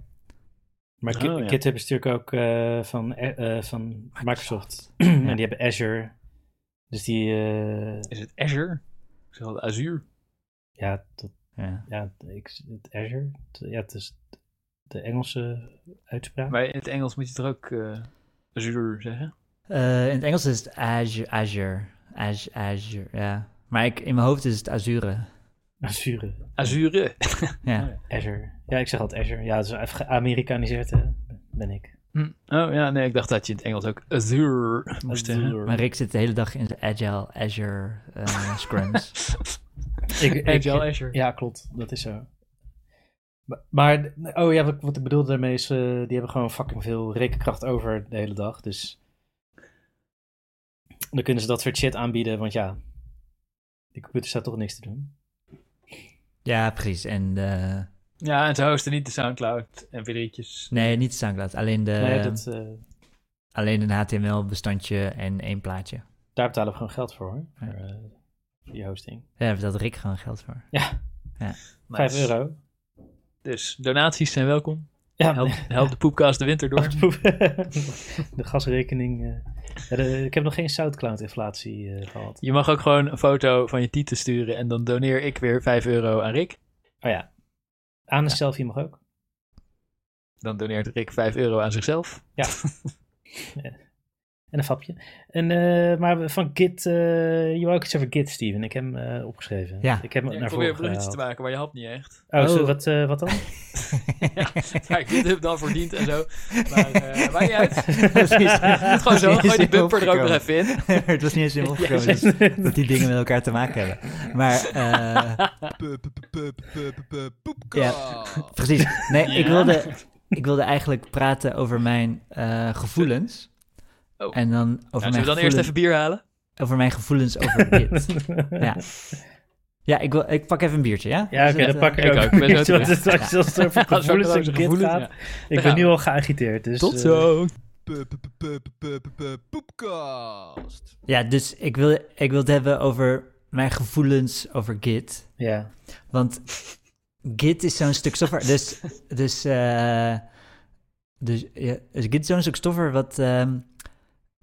Maar Oh, ja. GitHub is natuurlijk ook eh, van, eh, eh, van Microsoft. en die hebben Azure. Dus die, eh, Is het Azure? Ik zeg altijd Azure. ja, dat, Ja. ja, ik, het Azure. Het- Ja, het is de Engelse uitspraak. Maar in het Engels moet je toch ook eh, Azure zeggen? Eh, in het Engels is het Azure, Azure, Azure, Azure ja. Maar ik, in mijn hoofd is het Azure. Azure. Azure. Ja. Azure. Ja, ik zeg altijd Azure. Ja, het is even geamerikaniseerd, hè, ben ik. Hm. Oh ja, nee, ik dacht dat je in het Engels ook Azure moest zeggen. Azure. Maar Rick zit de hele dag in de Agile Azure eh, scrums. Ik, ik- Agile Azure. Ja, klopt. Dat is zo. Maar, oh ja, wat, wat ik bedoelde daarmee is, eh, die hebben gewoon fucking veel rekenkracht over de hele dag. Dus dan kunnen ze dat soort shit aanbieden, want ja, die computer staat toch niks te doen. ja, precies. En de, Ja, en ze hosten niet de Soundcloud en video's. nee, niet de Soundcloud. Alleen, de, nee, dat, eh, alleen een HTML-bestandje en één plaatje. daar betalen we gewoon geld voor, hoor. Ja. Voor, eh, voor die hosting. Ja, daar betaalt Rick gewoon geld voor. Vijf Nice. euro. Dus donaties zijn welkom. Ja, Help, help de poepkast de winter door. de gasrekening. eh. Ja, de- ik heb nog geen Soundcloud-inflatie eh, gehad. Je mag ook gewoon een foto van je titel sturen en dan doneer ik weer 5 euro aan Rick. Oh ja. Aan een Ja. selfie mag ook. Dan doneert Rick 5 euro aan zichzelf. Ja. En een fapje. En, eh, maar van Git, eh, je wou ook iets over Git, Steven. Ik heb hem eh, opgeschreven. Ja. Ik heb hem Ja, ik naar probeer een voren bruggetje te maken, maar je had niet echt. Oh, zo, Oh. wat, eh, wat dan? ja, dit heb ik dan verdiend en zo. Maar uh, maakt niet uit. Precies. Het gewoon zo, gooi die bumper er ook nog even in. het was niet eens Ja, opgekomen dus dat die dingen met elkaar te maken hebben. Maar eh, Poepkast. precies. Nee, ik, Ja. wilde, ik wilde eigenlijk praten over mijn eh, gevoelens. Oh. En dan over, Ja, zullen mijn we dan eerst gevoelens, even bier halen? over mijn gevoelens over dit. ja. Ja, ik, wil, ik pak even een biertje, ja? Ja, oké, dan pak ik ik ook ook, een ben zo gevoelens over Git gevoelens, gaat. ja. Ik ben nu al geagiteerd, dus... Tot eh, zo. Poepkast. Ja, dus ik wil, ik wil het hebben over mijn gevoelens over Git. ja. Want Git is zo'n stuk software. Dus, dus, eh, dus, ja, dus Git is zo'n stuk software wat. ehm,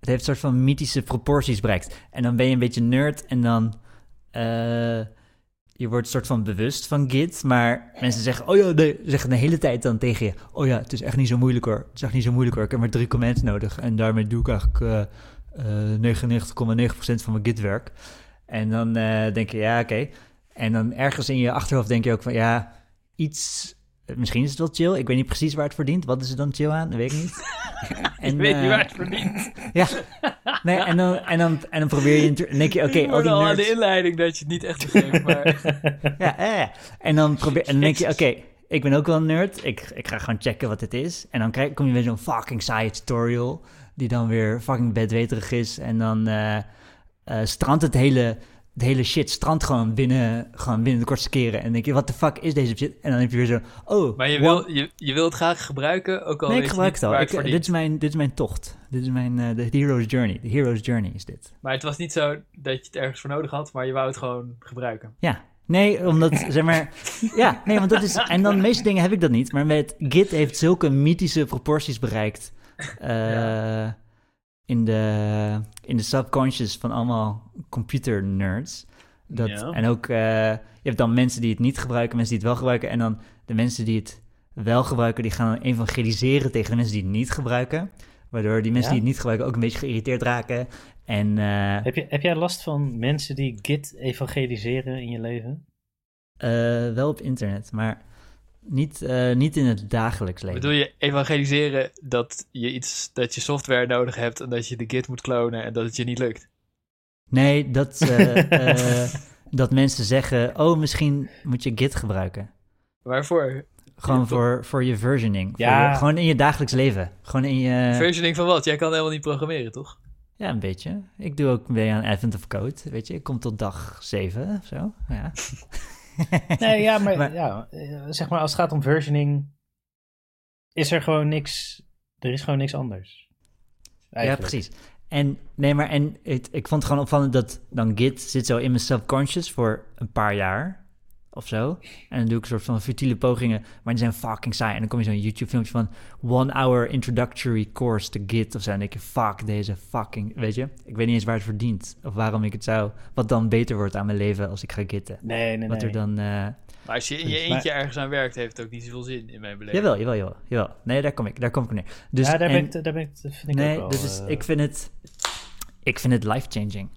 het heeft een soort van mythische proporties bereikt. En dan ben je een beetje nerd en dan. eh, je wordt een soort van bewust van Git. Maar mensen zeggen. Oh ja, nee, zeggen de hele tijd dan tegen je. Oh ja, het is echt niet zo moeilijk hoor. Het is echt niet zo moeilijk hoor. Ik heb maar drie commands nodig. En daarmee doe ik eigenlijk. eh, eh, 99,9% van mijn Git-werk. En dan eh, denk je, ja, oké. En dan ergens in je achterhoofd denk je ook van, ja, iets... Misschien is het wel chill. Ik weet niet precies waar het verdient. Wat is er dan chill aan? Dat weet ik niet. En, Ik weet niet eh, waar het verdient. Ja. Nee, en dan, en dan, en dan probeer je... Dan denk je, oké, ik al die al aan de inleiding dat je het niet echt begreep, maar... Ja, eh. En dan, probeer, en dan denk je, oké, ik ben ook wel een nerd. Ik, ik ga gewoon checken wat het is. En dan krijg, kom je weer zo'n fucking saaie tutorial... die dan weer fucking bedweterig is. En dan eh eh, strandt het hele, het hele shit strandt gewoon binnen, gewoon binnen de kortste keren. En denk je, wat de fuck is deze shit? En dan heb je weer zo, oh... Maar je wil, je, je wil het graag gebruiken, ook al Nee, ik gebruik het al. Ik, dit, is mijn, dit is mijn tocht. Dit is mijn eh, de hero's journey. De hero's journey is dit. Maar het was niet zo dat je het ergens voor nodig had, maar je wou het gewoon gebruiken. Ja. Nee, omdat, zeg maar... Ja, nee, want dat is... En dan de meeste dingen heb ik dat niet. Maar met Git heeft zulke mythische proporties bereikt... eh, Ja. In, de, in de subconscious van allemaal computer nerds. Dat, Ja. En ook, eh, je hebt dan mensen die het niet gebruiken, mensen die het wel gebruiken. En dan de mensen die het wel gebruiken, die gaan dan evangeliseren tegen de mensen die het niet gebruiken. Waardoor die mensen Ja? die het niet gebruiken ook een beetje geïrriteerd raken. En eh, Heb, je, heb jij last van mensen die Git evangeliseren in je leven? eh, wel op internet, maar niet, eh, niet in het dagelijks leven. Bedoel je evangeliseren dat je iets, dat je software nodig hebt en dat je de Git moet klonen en dat het je niet lukt? Nee, dat, eh, eh, dat mensen zeggen, oh, misschien moet je Git gebruiken. Waarvoor? Gewoon Ja, voor, voor je versioning. Voor Ja. je- gewoon in je dagelijks leven. Gewoon in je... Versioning van wat? Jij kan helemaal niet programmeren, toch? Ja, een beetje. Ik doe ook mee aan Advent of Code, weet je. Ik kom tot dag 7 of zo. Ja. Nee, ja, maar, Maar- ja, eh, zeg maar als het gaat om versioning, is er gewoon niks, er is gewoon niks anders. ja, precies. En, nee, maar en het, ik vond het gewoon opvallend dat dan Git zit zo in mijn subconscious voor een paar jaar of zo. En dan doe ik een soort van futiele pogingen, maar die zijn fucking saai. En dan kom je zo'n YouTube filmpje van one hour introductory course to Git of zo. En dan denk je, fuck deze fucking, weet je. Ik weet niet eens waar het verdient of waarom ik het zou, wat dan beter wordt aan mijn leven als ik ga gitten. Nee, nee, Wat nee. er dan... eh, Maar als je in je eentje ergens aan werkt, heeft het ook niet zoveel zin in mijn beleving. Jawel, jawel, jawel, jawel. Nee, daar kom ik, daar kom ik neer. Dus, ja, daar, en- ben ik, daar ben ik, dat vind ik nee, ook wel, dus ik vind het, ik vind het life-changing.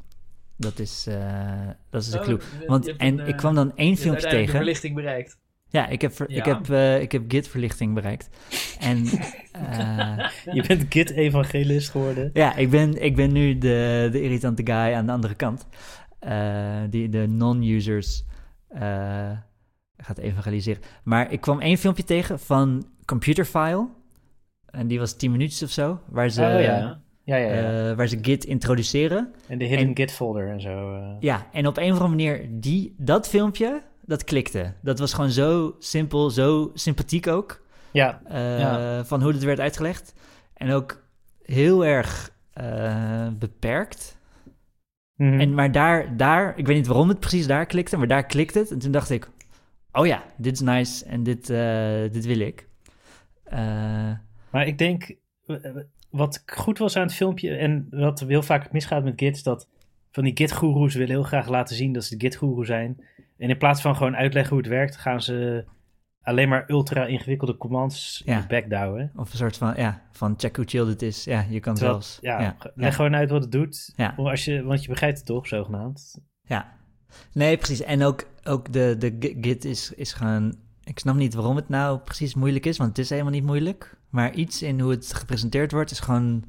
Dat is, eh, dat is de Oh, clue. je- Want, en een, ik eh, kwam dan één je hebt filmpje tegen. verlichting bereikt. Ja, ik heb, ver- ik Ja. heb, eh, ik heb Git-verlichting bereikt. En eh, Je bent Git-evangelist geworden. ja, ik ben, ik ben nu de, de irritante guy aan de andere kant. eh, die de non-users eh, gaat evangeliseren. Maar ik kwam één filmpje tegen van Computerfile. En die was 10 minuutjes of zo. Waar ze, oh ja. Ja, ja, ja. eh, waar ze Git introduceren. en de hidden en- Git folder en zo. eh. Ja, en op een of andere manier, die, dat filmpje, dat klikte. Dat was gewoon zo simpel, zo sympathiek ook. Ja, eh, Ja. Van hoe het werd uitgelegd. En ook heel erg beperkt. mhm. En, maar daar, daar, ik weet niet waarom het precies daar klikte, maar daar klikte het. En toen dacht ik, oh ja, dit is nice en dit, dit wil ik. Maar ik denk, wat goed was aan het filmpje en wat heel vaak misgaat met Git, is dat van die Git-goeroes willen heel graag laten zien dat ze de Git-goeroe zijn. En in plaats van gewoon uitleggen hoe het werkt, gaan ze alleen maar ultra ingewikkelde commands Ja. backdouwen. Of een soort van, ja, van check hoe chill dit is. Ja, je kan Terwijl, zelfs... ja, ja, leg ja. gewoon uit wat het doet. Als je, want je begrijpt het toch, zogenaamd. Ja. Nee, precies. En ook, ook de, de Gi- Git is, is gewoon... Ik snap niet waarom het nou precies moeilijk is, want het is helemaal niet moeilijk. Maar iets in hoe het gepresenteerd wordt is gewoon...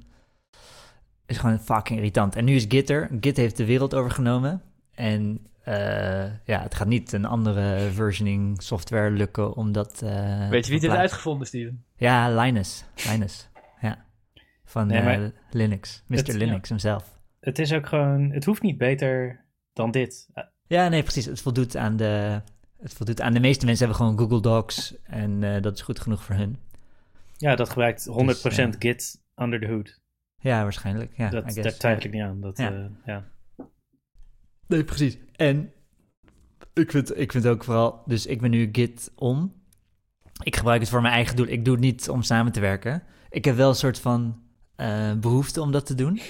Is gewoon fucking irritant. En nu is Git er. Git heeft de wereld overgenomen. En eh, ja, het gaat niet een andere versioning software lukken om dat... eh, Weet je wie dit uitgevonden, Steven? Ja, Linus. Linus. Ja. Van Nee, eh, Linux. Mr. het- ja. Linux hemzelf. Het is ook gewoon, het hoeft niet beter dan dit. Ja, nee, precies. Het voldoet aan de, het voldoet aan de meeste mensen hebben gewoon Google Docs en eh, dat is goed genoeg voor hun. Ja, dat gebruikt 100% Dus, eh, Git under the hood. Ja, waarschijnlijk. Ja, dat, guess. daar twijfel ik niet aan. Dat, Ja. ja. ja. Nee, precies. En ik vind, ik vind ook vooral, dus ik ben nu Git om. Ik gebruik het voor mijn eigen doel. Ik doe het niet om samen te werken. Ik heb wel een soort van eh, behoefte om dat te doen.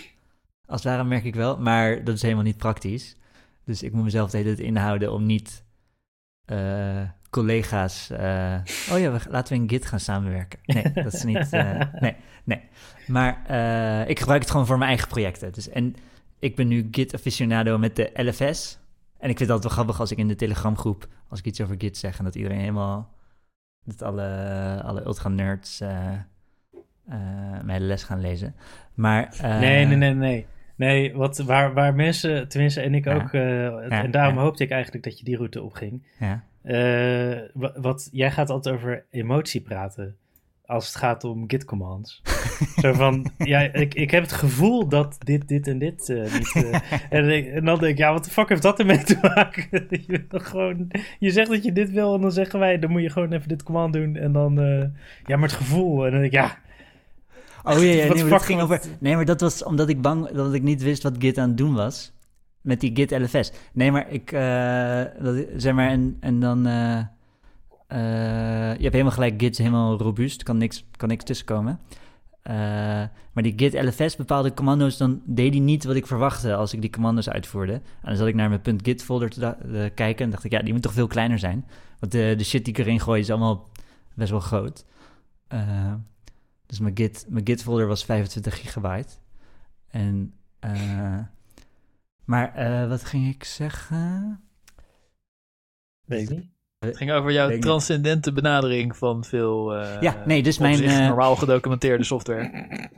Als het ware merk ik wel, maar dat is helemaal niet praktisch. Dus ik moet mezelf de hele tijd inhouden om niet eh, collega's. eh, oh ja, we, laten we in Git gaan samenwerken. Nee, dat is niet. eh, nee, nee. Maar ik gebruik het gewoon voor mijn eigen projecten. Dus, en ik ben nu Git aficionado met de LFS. En ik vind het altijd wel grappig als ik in de Telegramgroep, als ik iets over Git zeg, en dat iedereen helemaal, dat alle, alle ultra-nerds mijn les gaan lezen. Maar, nee, nee, nee, nee. Nee, wat, waar, waar mensen, tenminste en ik Ja. ook, eh, en daarom hoopte ik eigenlijk dat je die route opging. Ja, wa- wat, jij gaat altijd over emotie praten als het gaat om git commands. Zo van, ja, ik, ik heb het gevoel dat dit, dit en dit eh, niet... en, ik- en dan denk ik, ja, wat de fuck heeft dat ermee te maken? je, gewoon, je zegt dat je dit wil en dan zeggen wij, dan moet je gewoon even dit command doen. En dan, ja, maar het gevoel. En dan denk ik, ja, Oh ja, ja nee, maar dat ging over. Nee, maar dat was omdat ik bang dat ik niet wist wat Git aan het doen was. Met die Git LFS. Nee, maar ik. eh, dat, zeg maar, en, en dan. eh, eh, je hebt helemaal gelijk, Git is helemaal robuust. Kan niks, kan niks tussenkomen. Maar die Git LFS, bepaalde commando's, dan deed hij niet wat ik verwachtte als ik die commando's uitvoerde. En dan zat ik naar mijn .git folder te kijken en dacht ik, ja, die moet toch veel kleiner zijn. Want de, de shit die ik erin gooi is allemaal best wel groot. Eh, dus mijn Git, mijn Git folder was 25 gigabyte. En, eh, maar eh, wat ging ik zeggen? weet ik niet. Het ging over jouw niet. transcendente benadering van veel eh, Ja, nee, dus mijn, eh, normaal gedocumenteerde software.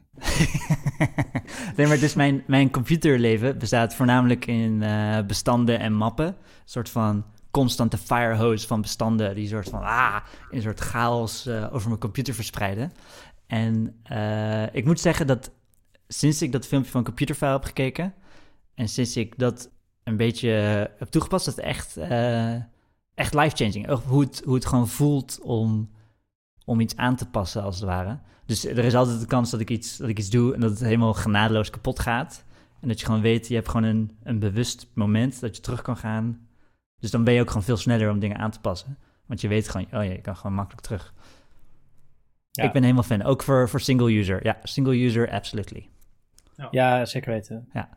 nee, maar dus mijn, mijn computerleven bestaat voornamelijk in eh, bestanden en mappen. Een soort van constante firehose van bestanden die soort van ah, in een soort chaos eh, over mijn computer verspreiden. En eh, ik moet zeggen dat sinds ik dat filmpje van Computerfile heb gekeken en sinds ik dat een beetje eh, heb toegepast, dat echt, eh, echt life-changing. Hoe het, hoe het gewoon voelt om, om iets aan te passen, als het ware. Dus er is altijd de kans dat ik iets, dat ik iets doe en dat het helemaal genadeloos kapot gaat. En dat je gewoon weet, je hebt gewoon een, een bewust moment dat je terug kan gaan. Dus dan ben je ook gewoon veel sneller om dingen aan te passen. Want je weet gewoon, oh ja, je kan gewoon makkelijk terug. Ja. Ik ben helemaal fan. Ook voor, voor single user. Ja, single user, absolutely. Ja, zeker weten. Ja.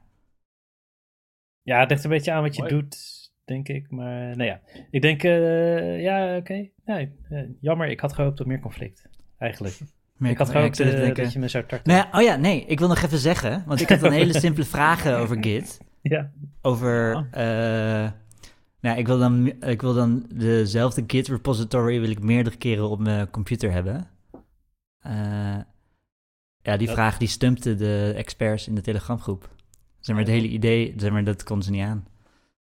Ja, het ligt een beetje aan wat je Mooi. doet, denk ik. Maar nou ja, ik denk, eh, ja, oké. Nee, eh, jammer, ik had gehoopt op meer conflict, eigenlijk. Maar ik had gehoopt eh, denken- dat je me zou tarten. Nou ja, oh ja, nee, ik wil nog even zeggen, want ik had een hele simpele vragen over Git. Ja. Over, eh, nou, ik wil, dan, ik wil dan dezelfde Git repository wil ik meerdere keren op mijn computer hebben. Eh, ja, die Dat- vraag die stumpte de experts in de Telegramgroep. Zeg maar, het hele idee, zeg maar, dat kon ze niet aan.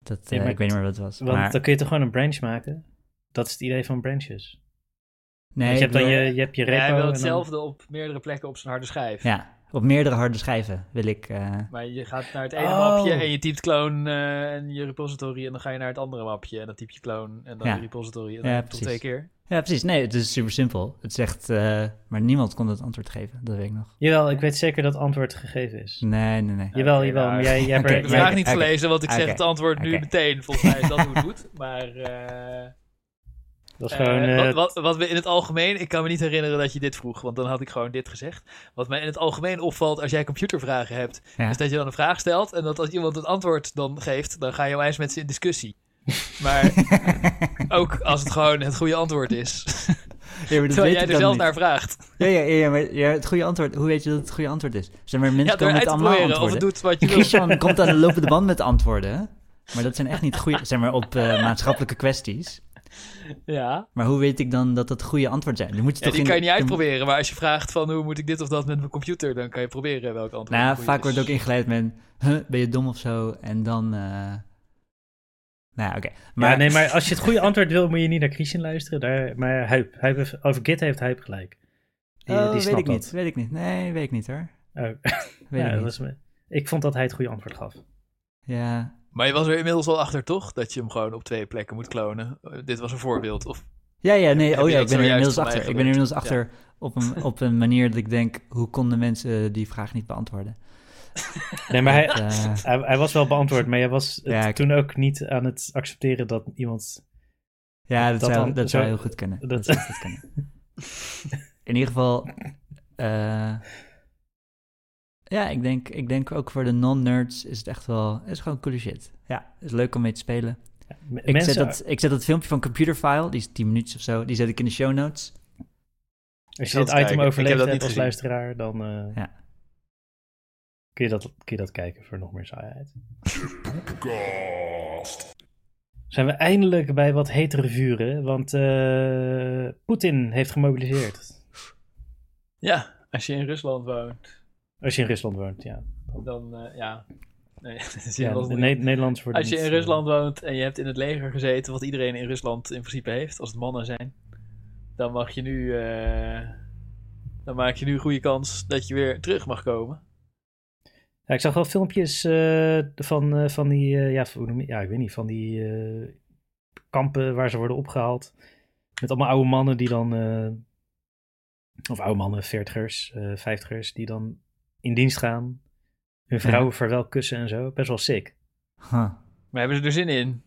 Dat, Nee, eh, maar ik weet niet meer wat het was. Want maar, dan kun je toch gewoon een branch maken? Dat is het idee van branches. nee, je, hebt dan wil- je, je hebt je repo Ja, hij wil dan- hetzelfde op meerdere plekken op zijn harde schijf. Ja, op meerdere harde schijven wil ik... eh, Maar je gaat naar het ene Oh. mapje en je typt clone eh, en je repository en dan ga je naar het andere mapje en dan typ je clone en dan Ja. je repository en Ja, dan tot precies. twee keer. Ja, precies. Nee, het is super simpel. Het zegt, eh, maar niemand kon het antwoord geven. Dat weet ik nog. Jawel, ik weet zeker dat het antwoord gegeven is. Nee, nee, nee. Jawel, jawel, nou, maar jij, jij hebt Ik er- heb de vraag niet gelezen, want ik zeg het antwoord nu meteen. Volgens mij is dat hoe het moet. Maar eh, Dat is eh, gewoon... eh, wat, wat, wat we in het algemeen, ik kan me niet herinneren dat je dit vroeg, want dan had ik gewoon dit gezegd. Wat mij in het algemeen opvalt als jij computervragen hebt, Ja. is dat je dan een vraag stelt en dat als iemand het antwoord dan geeft, dan ga je wijs met ze in discussie. Maar ook als het gewoon het goede antwoord is. Ja, maar dat Terwijl weet jij er zelf niet. naar vraagt. Ja, ja, ja, maar ja, het goede antwoord. Hoe weet je dat het goede antwoord is? Zeg maar, mensen Ja, komen met allemaal proberen of antwoorden. het doet wat je wil. Christian komt aan de lopende band met antwoorden. Maar dat zijn echt niet goede, zeg maar, op eh, maatschappelijke kwesties. Ja, Maar hoe weet ik dan dat het goede antwoord zijn? Dan moet je ja toch die in- kan je niet dan- uitproberen. Maar als je vraagt van hoe moet ik dit of dat met mijn computer, dan kan je proberen welk antwoord Nou, vaak wordt ook ingeleid met, huh, ben je dom of zo? En dan, eh, nou ja, oké. Maar, nee, maar als je het goede antwoord wil, moet je niet naar Christian luisteren. Daar, maar Huip, Huip heeft- over Git heeft Huip gelijk. Die, Oh, die weet ik dat. niet, weet ik niet. Nee, weet ik niet hoor. Oh, Weet ja, ik niet. was ik vond dat hij het goede antwoord gaf. Ja, Maar je was er inmiddels al achter, toch? Dat je hem gewoon op twee plekken moet klonen. Eh, dit was een voorbeeld. Of ja, ja, nee, oh ja, ik ben er inmiddels achter. Ik ben er inmiddels achter op, een, op een manier dat ik denk, hoe konden mensen die vraag niet beantwoorden? Nee, maar hij, hij, hij was wel beantwoord, maar jij was het Ja, ik- toen ook niet aan het accepteren dat iemand... ja, dat, dat zou, dan- dat zou zo- heel goed kunnen. dat- Dat, zou goed kunnen. In ieder geval, eh, ja, ik denk, ik denk ook voor de non-nerds is het echt wel, is gewoon coole shit. Ja, is leuk om mee te spelen. Ik mensen, zet, dat, ik zet dat filmpje van Computerfile, die is 10 minuutjes of zo, die zet ik in de show notes. als je dit item dat hebt niet als luisteraar, dan eh, Ja. Kun, je dat, kun je dat kijken voor nog meer saaiheid. Zijn we eindelijk bij wat hetere vuren, want eh, Poetin heeft gemobiliseerd. ja, als je in Rusland woont, Als je in Rusland woont, ja. dan eh, ja. Nee, dat is ja de niet. Ne- Nederlanders worden Als je in eh, Rusland woont en je hebt in het leger gezeten, wat iedereen in Rusland in principe heeft, als het mannen zijn, dan mag je nu, eh, dan maak je nu een goede kans dat je weer terug mag komen. Ja, ik zag wel filmpjes eh, van, eh, van die, eh, ja, hoe noem je- ja, ik weet niet, van die eh, kampen waar ze worden opgehaald. Met allemaal oude mannen die dan, eh, of oude mannen, veertigers, eh vijftigers, die dan in dienst gaan. Hun vrouwen vaarwel kussen en zo. Best wel sick. Huh. Maar hebben ze er zin in?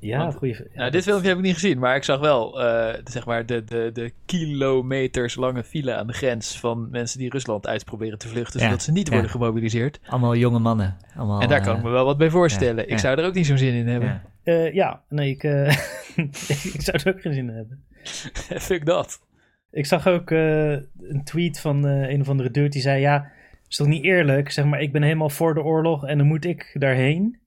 Ja, Want- goeie. ja, nou, dit filmpje heb ik niet gezien, maar ik zag wel eh, de, zeg maar de, de, de kilometers lange file aan de grens van mensen die Rusland uit proberen te vluchten, Ja, zodat ze niet ja. worden gemobiliseerd. Allemaal jonge mannen. Allemaal, en daar kan ik eh, me wel wat bij voorstellen. ja, Ik ja. zou er ook niet zo'n zin in hebben. ja. Eh, ja, nee, ik, eh, ik zou er ook geen zin in hebben. Fuck dat. Ik zag ook eh, een tweet van eh, een of andere dude die zei: Ja, is toch niet eerlijk? Zeg maar, ik ben helemaal voor de oorlog en dan moet ik daarheen.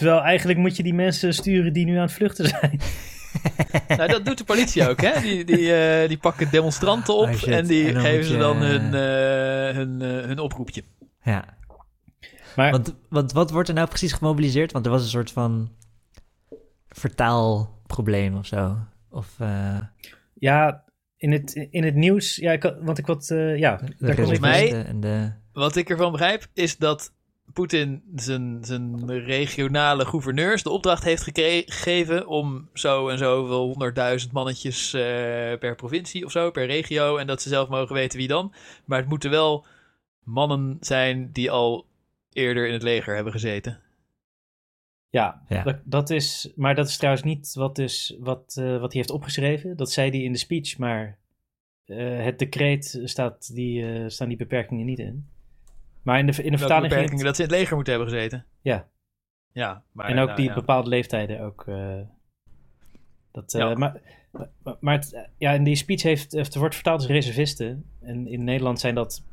Terwijl eigenlijk moet je die mensen sturen die nu aan het vluchten zijn. Nou, dat doet de politie ook, hè? Die, die, eh, die pakken demonstranten op Oh, en die En dan geven ze dan hun, eh, hun, eh, hun oproepje. Ja. Maar Want, want wat wordt er nou precies gemobiliseerd? Want er was een soort van vertaalprobleem of zo. Of eh ja, in het, in het nieuws, ja, ik, had- want ik wat, eh, ja, de daar kon ik mij- de... Wat ik ervan begrijp, is dat Poetin zijn, zijn regionale gouverneurs de opdracht heeft gegeven om zo en zoveel honderdduizend mannetjes eh, per provincie of zo, per regio, en dat ze zelf mogen weten wie dan. Maar het moeten wel mannen zijn die al eerder in het leger hebben gezeten. Ja, Ja. Dat, dat is, maar dat is trouwens niet wat, is, wat, eh, wat hij heeft opgeschreven. Dat zei hij in de speech, maar eh, het decreet staat die, eh, staan die beperkingen niet in. Maar in de, in de vertaling ging beperkingen het, dat ze in het leger moeten hebben gezeten. Ja. Ja, maar, en ook nou, die ja. bepaalde leeftijden ook. eh, dat, eh, Ja. Maar, maar, maar het, ja, in die speech heeft, heeft, wordt vertaald als reservisten. En in Nederland zijn dat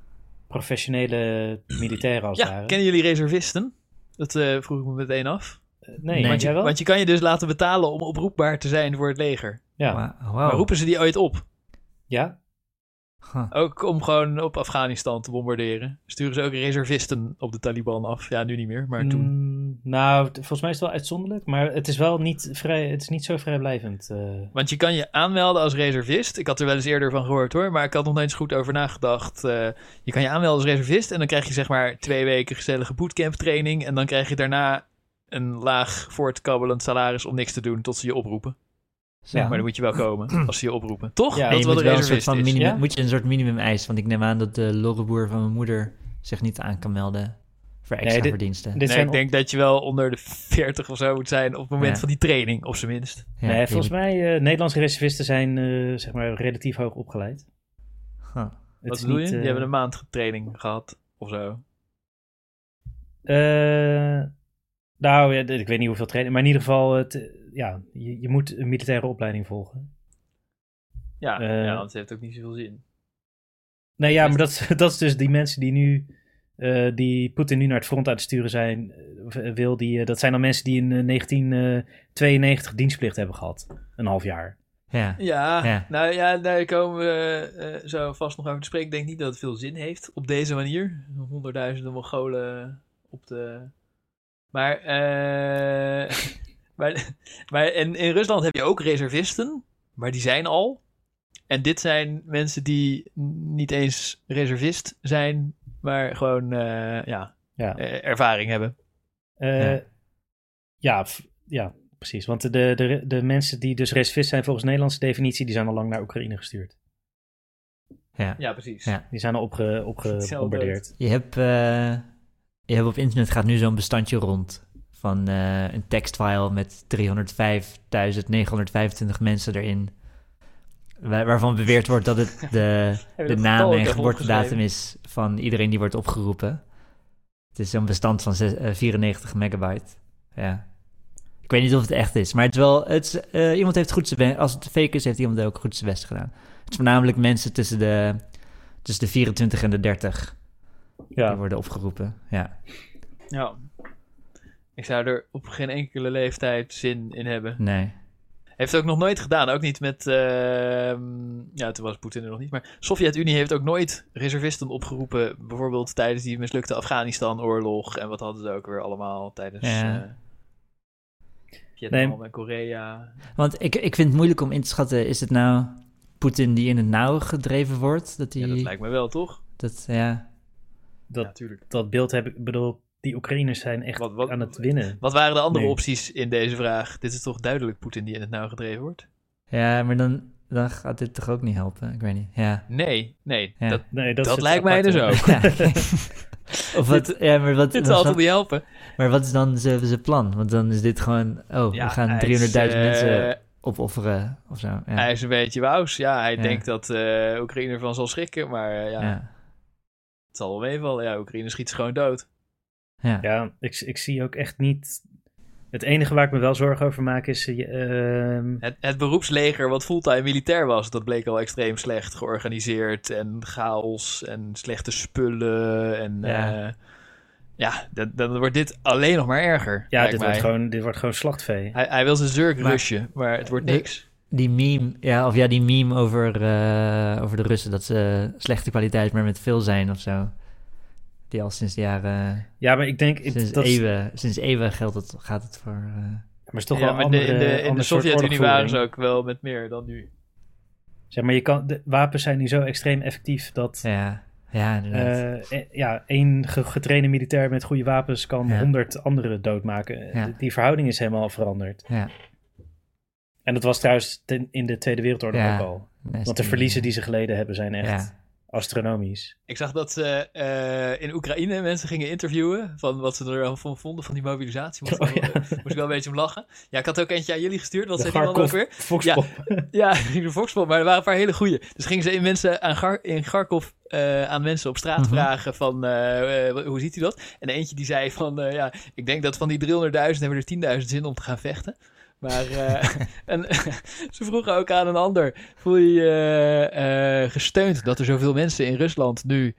professionele militairen als het Ja, ware. kennen jullie reservisten? Dat eh, vroeg ik me meteen af. Nee, Nee. Want, je, wel? want je kan je dus laten betalen om oproepbaar te zijn voor het leger. ja. Maar roepen ze die ooit op? ja, Huh. Ook om gewoon op Afghanistan te bombarderen. Sturen ze ook reservisten op de Taliban af. Ja, nu niet meer, maar toen. Mm, nou, volgens mij is het wel uitzonderlijk, maar het is wel niet, vrij, het is niet zo vrijblijvend. eh. Want je kan je aanmelden als reservist. Ik had er wel eens eerder van gehoord hoor, maar ik had nog niet eens goed over nagedacht. Eh, je kan je aanmelden als reservist en dan krijg je zeg maar twee weken gezellige bootcamp training. En dan krijg je daarna een laag voortkabbelend salaris om niks te doen tot ze je oproepen. Zo. Ja. Maar dan moet je wel komen als ze je oproepen. Toch? Ja, dat je moet wel een soort van minimum, Ja? moet je een soort minimum eis, want ik neem aan dat de lorreboer van mijn moeder zich niet aan kan melden voor extra Nee, dit- verdiensten. dit Nee, ik denk dat je wel onder de 40 of zo moet zijn op het moment Ja. van die training, op zijn minst. Ja, nee, volgens mij, eh Nederlandse reservisten zijn eh, zeg maar relatief hoog opgeleid. Huh. Wat bedoel je? niet, Die eh, hebben een maand training gehad of zo. Eh, nou, ja, ik weet niet hoeveel trainen, maar in ieder geval, het, eh, ja, je, je moet een militaire opleiding volgen. Ja, Eh, ja, want het heeft ook niet zoveel zin. Nee, ja, maar dat, is- dat is dus die mensen die nu, eh, die Poetin nu naar het front aan het sturen zijn, eh, wil, die, eh, dat zijn dan mensen die in eh, 1992 dienstplicht hebben gehad. Een half jaar. Ja. Ja, Ja. nou ja, daar komen we eh, zo vast nog over te spreken. Ik denk niet dat het veel zin heeft op deze manier. Honderdduizenden Mongolen op de... Maar, eh maar, maar in, in Rusland heb je ook reservisten, maar die zijn al. En dit zijn mensen die niet eens reservist zijn, maar gewoon eh, ja, Ja, eh, ervaring hebben. Eh, Ja. ja. precies. Want de, de, de mensen die dus reservist zijn volgens Nederlandse definitie, die zijn al lang naar Oekraïne gestuurd. Ja. Ja, precies. Ja. Die zijn al opge, opgebombardeerd. Je hebt, eh, je hebt op internet gaat nu zo'n bestandje rond van eh, een tekstfile met 305.925 mensen erin. Waar- waarvan beweerd wordt dat het de, de naam en geboortedatum is van iedereen die wordt opgeroepen. Het is zo'n bestand van zes- eh, 94 megabyte. Ja. Ik weet niet of het echt is, maar het is wel. Het is, eh, iemand heeft goed zijn best. Als het fake is, heeft iemand ook goed zijn best gedaan. Het is voornamelijk mensen tussen de, tussen de 24 en de 30 die Ja, worden opgeroepen. Ja, Ja. Ik zou er op geen enkele leeftijd zin in hebben. nee. Heeft het ook nog nooit gedaan. Ook niet met. ehm, ja, toen was Poetin er nog niet. Maar Sovjet-Unie heeft ook nooit reservisten opgeroepen. Bijvoorbeeld tijdens die mislukte Afghanistan-oorlog. En wat hadden ze ook weer allemaal tijdens. Ja. eh, Vietnam Nee. en Korea. Want ik, ik vind het moeilijk om in te schatten, is het nou Poetin die in het nauw gedreven wordt? Dat, die, Ja, dat lijkt me wel, toch? dat, ja. Dat, Ja, dat beeld heb ik, ik bedoel, die Oekraïners zijn echt Wat- wat- aan het winnen. Wat waren de andere Nee. opties in deze vraag? Dit is toch duidelijk Poetin die in het nauw gedreven wordt? ja, maar dan, dan gaat dit toch ook niet helpen? Ik weet niet. Ja. Nee, nee. Ja. Dat, Nee, dat dat lijkt mij dus ook. Ja. of wat, ja, maar wat, dit zal toch niet helpen? maar wat is dan zijn plan? Want dan is dit gewoon, oh, Ja, we gaan hij 300.000 is, eh, mensen opofferen of zo. Ja. Hij is een beetje wous. Ja, hij Ja. denkt dat eh Oekraïne ervan zal schrikken. Maar eh, ja, ja. Het zal wel meevallen. Ja, Oekraïne schiet ze gewoon dood. Ja. Ja, ik, ik zie ook echt niet... Het enige waar ik me wel zorgen over maak is... ehm, Het, het beroepsleger wat fulltime militair was, dat bleek al extreem slecht georganiseerd. En chaos en slechte spullen. En Ja. ja, ja dan, dan wordt dit alleen nog maar erger. ja, dit mij. wordt, gewoon, dit wordt gewoon slachtvee. Hij, hij wil zijn zurk Maar- rushen, maar het wordt De- niks. Die meme, ja, of ja, die meme over, eh, over de Russen, dat ze slechte kwaliteit, maar met veel zijn of zo. Die al sinds de jaren, Ja, maar ik denk... sinds dat eeuwen, sinds eeuwen geldt het, gaat het voor... eh, maar is toch ja, wel maar andere, in de, in de Sovjet-Unie waren ze ook wel met meer dan nu. Zeg maar, je kan, de wapens zijn nu zo extreem effectief dat... ja, ja, inderdaad. eh, eh, ja, één ge- getrainde militair met goede wapens kan Ja. honderd anderen doodmaken. Ja. Die verhouding is helemaal veranderd. ja, En dat was trouwens ten- in de Tweede Wereldoorlog Ja. ook al. Want de verliezen die ze geleden hebben zijn echt Ja, astronomisch. Ik zag dat ze eh, in Oekraïne mensen gingen interviewen van wat ze ervan vonden van die mobilisatie. Moest, Oh, ik wel, ja. moest ik wel een beetje om lachen. Ja, ik had ook eentje aan jullie gestuurd. Wat zei die man ook weer? Ja, ging de Volkspop, maar er waren een paar hele goeie. Dus gingen ze in, mensen aan Gar in Kharkov eh, aan mensen op straat Mhm. vragen van eh, eh, hoe ziet hij dat? En eentje die zei van ja, ik denk dat van die 300.000 hebben er 10.000 zin om te gaan vechten. Maar eh, en, ze vroegen ook aan een ander: voel je je eh, eh, gesteund dat er zoveel mensen in Rusland nu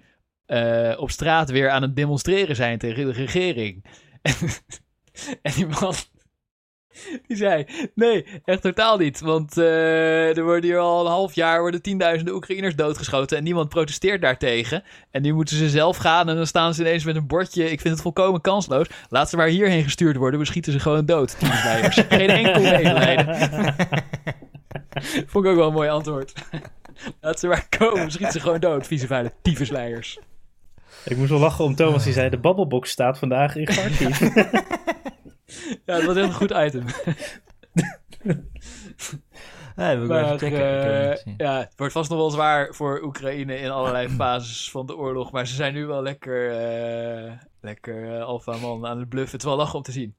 op straat weer aan het demonstreren zijn tegen de regering? en die man die zei: Nee, echt totaal niet. Want eh, er worden hier al een half jaar worden tienduizenden Oekraïners doodgeschoten en niemand protesteert daartegen. En nu moeten ze zelf gaan en dan staan ze ineens met een bordje. Ik vind het volkomen kansloos. Laat ze maar hierheen gestuurd worden. We schieten ze gewoon dood. Geen enkel medelijden. Vond ik ook wel een mooi antwoord. Laat ze maar komen. We schieten ze gewoon dood. Vieze vuile tyfusleiers. Ik moest wel lachen om Thomas die zei de babbelbox staat vandaag in Kharkiv. Ja, dat was echt een goed item. Ja, dat wil ik wel Maar even checken. Ik het ja, wordt vast nog wel zwaar voor Oekraïne in allerlei fases van de oorlog. Maar ze zijn nu wel lekker, eh lekker eh, alfa man aan het bluffen. Het is wel lachen om te zien.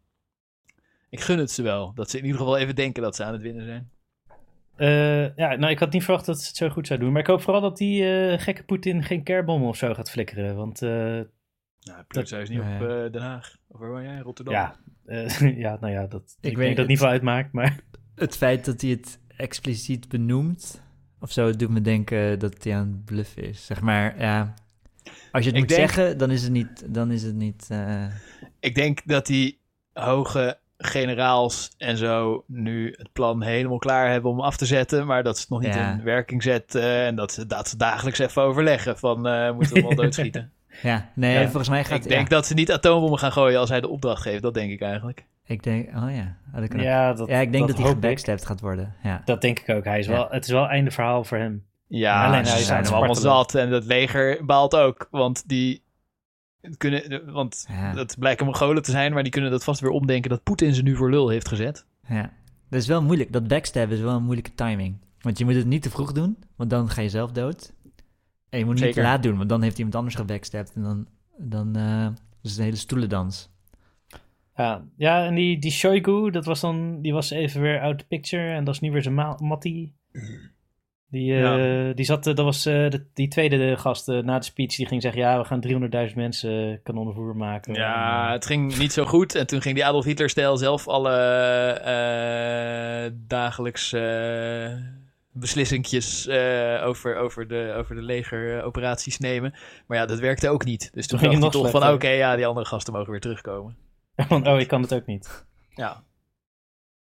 Ik gun het ze wel. Dat ze in ieder geval even denken dat ze aan het winnen zijn. Eh, ja, nou, ik had niet verwacht dat ze het zo goed zou doen. Maar ik hoop vooral dat die eh, gekke Poetin geen kerbom of zo gaat flikkeren. Want eh, Nou, Plutso is niet op eh, Den Haag. Of waar ben jij? Rotterdam? Ja, eh, ja, nou ja, dat, ik, weet denk dat het. niet veel uitmaakt, maar Het feit dat hij het expliciet benoemt, of zo, het doet me denken dat hij aan het bluffen is. Zeg maar, ja. Als je het Ik moet denk- zeggen, dan is het niet. Dan is het niet eh, Ik denk dat die hoge generaals en zo nu het plan helemaal klaar hebben om af te zetten, maar dat ze het nog niet Ja. in werking zetten en dat ze, dat ze dagelijks even overleggen van eh, moeten we hem al doodschieten. Ja, nee, Ja. volgens mij gaat ik denk ja, dat ze niet atoombommen gaan gooien als hij de opdracht geeft, dat denk ik eigenlijk. Ik denk, oh ja. had ik, ja, ja, dat, ja, ik denk dat, hij gebackstabbed gaat worden. Ja. Dat denk ik ook. Hij is Ja. wel, het is wel einde verhaal voor hem. Ja, Alleen ze hij is zijn hem allemaal zat en dat leger baalt ook, want die kunnen, want Ja. dat blijken Mongolen te zijn, maar die kunnen dat vast weer omdenken dat Poetin ze nu voor lul heeft gezet. ja. Dat is wel moeilijk. Dat backstabben is wel een moeilijke timing. Want je moet het niet te vroeg doen, want dan ga je zelf dood. En je moet niet te laat doen, want dan heeft iemand anders gebackstabbed. En dan, dan eh, is het een hele stoelendans. Ja, ja en die, die Shoigu, dat was dan, die was even weer out the picture. En dat is nu weer zijn ma- Mattie. Die, eh, die zat, eh, dat was eh, de, die tweede gast na de speech, die ging zeggen, ja, we gaan 300.000 mensen kanonnenvoer maken. Ja, En, het ging niet zo goed. En toen ging die Adolf Hitler-stijl zelf alle eh dagelijks eh beslissingjes eh, over, over, de, over de legeroperaties nemen. Maar ja, dat werkte ook niet. Dus toen ging het nog toch van, oké, ja, die andere gasten mogen weer terugkomen. oh, ik kan het ook niet. Ja.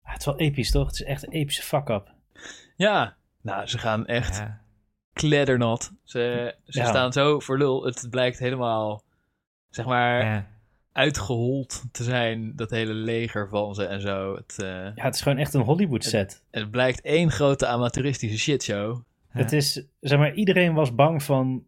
Ah, het is wel episch, toch? Het is echt een epische fuck-up. Ja, nou, ze gaan echt Ja. kleddernat. Ze, ze Ja. staan zo voor lul. Het blijkt helemaal, zeg maar, Ja. Uitgehold te zijn, dat hele leger van ze en zo. Het, eh, Ja, het is gewoon echt een Hollywood set. het blijkt één grote amateuristische shitshow. Ja. Het is, zeg maar, iedereen was bang van,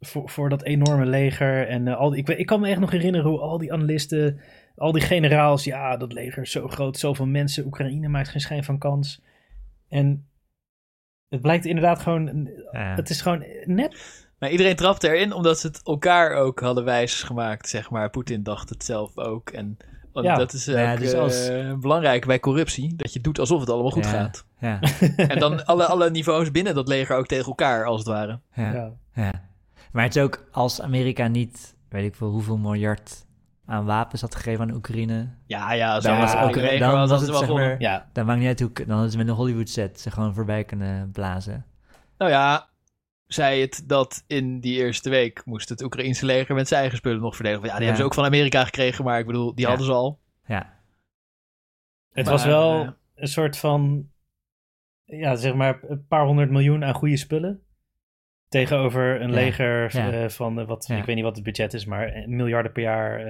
voor, voor dat enorme leger. En eh, al die, ik, weet- ik kan me echt nog herinneren hoe al die analisten, al die generaals, ja, dat leger is zo groot, zoveel mensen, Oekraïne maakt geen schijn van kans. En het blijkt inderdaad gewoon, Ja. het is gewoon nep. Maar iedereen trapte erin omdat ze het elkaar ook hadden wijsgemaakt, zeg maar. Poetin dacht het zelf ook. En want Ja. dat is ook Ja, dus als- eh, belangrijk bij corruptie. Dat je doet alsof het allemaal goed Ja. gaat. Ja. En dan alle, alle niveaus binnen dat leger ook tegen elkaar, als het ware. Ja. Ja. Ja. Maar het is ook als Amerika niet, weet ik veel hoeveel miljard aan wapens had gegeven aan Oekraïne, Ja, ja. Dan was, leger dan was was het wel zeg maar, Ja, dan maakt niet uit hoe, dan hadden ze met een Hollywood set ze gewoon voorbij kunnen blazen. Nou ja, zei het dat in die eerste week moest het Oekraïnse leger met zijn eigen spullen nog verdedigen. Ja, die Ja. hebben ze ook van Amerika gekregen, maar ik bedoel, die Ja. hadden ze al. Ja, het Maar, was wel eh, een soort van, ja, zeg maar, een paar honderd miljoen aan goede spullen. Tegenover een Ja. leger Ja. eh, van, eh, wat, Ja. ik weet niet wat het budget is, maar miljarden per jaar.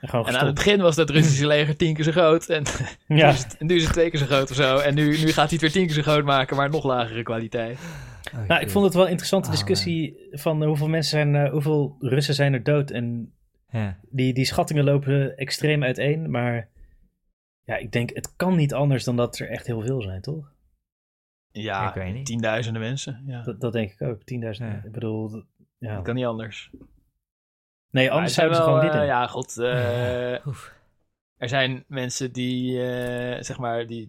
En Gewoon En aan het begin was dat Russische leger tien keer zo groot. En Ja, nu, is het, en nu is het twee keer zo groot of zo. En nu, nu gaat hij het weer tien keer zo groot maken, maar nog lagere kwaliteit. Nou, ik vond het wel een interessante Oh, discussie van eh, hoeveel mensen zijn, eh, hoeveel Russen zijn er dood. En Ja. die, die schattingen lopen extreem uiteen. Maar ja, ik denk, het kan niet anders dan dat er echt heel veel zijn, toch? Ja, Ik weet niet. tienduizenden mensen. Ja, Dat, dat denk ik ook. 10.000. Ja. Ik bedoel, ja. dat kan niet anders. Nee, anders er zijn zouden ze gewoon eh, winnen. Ja, god. eh, er zijn mensen die, eh, zeg maar, die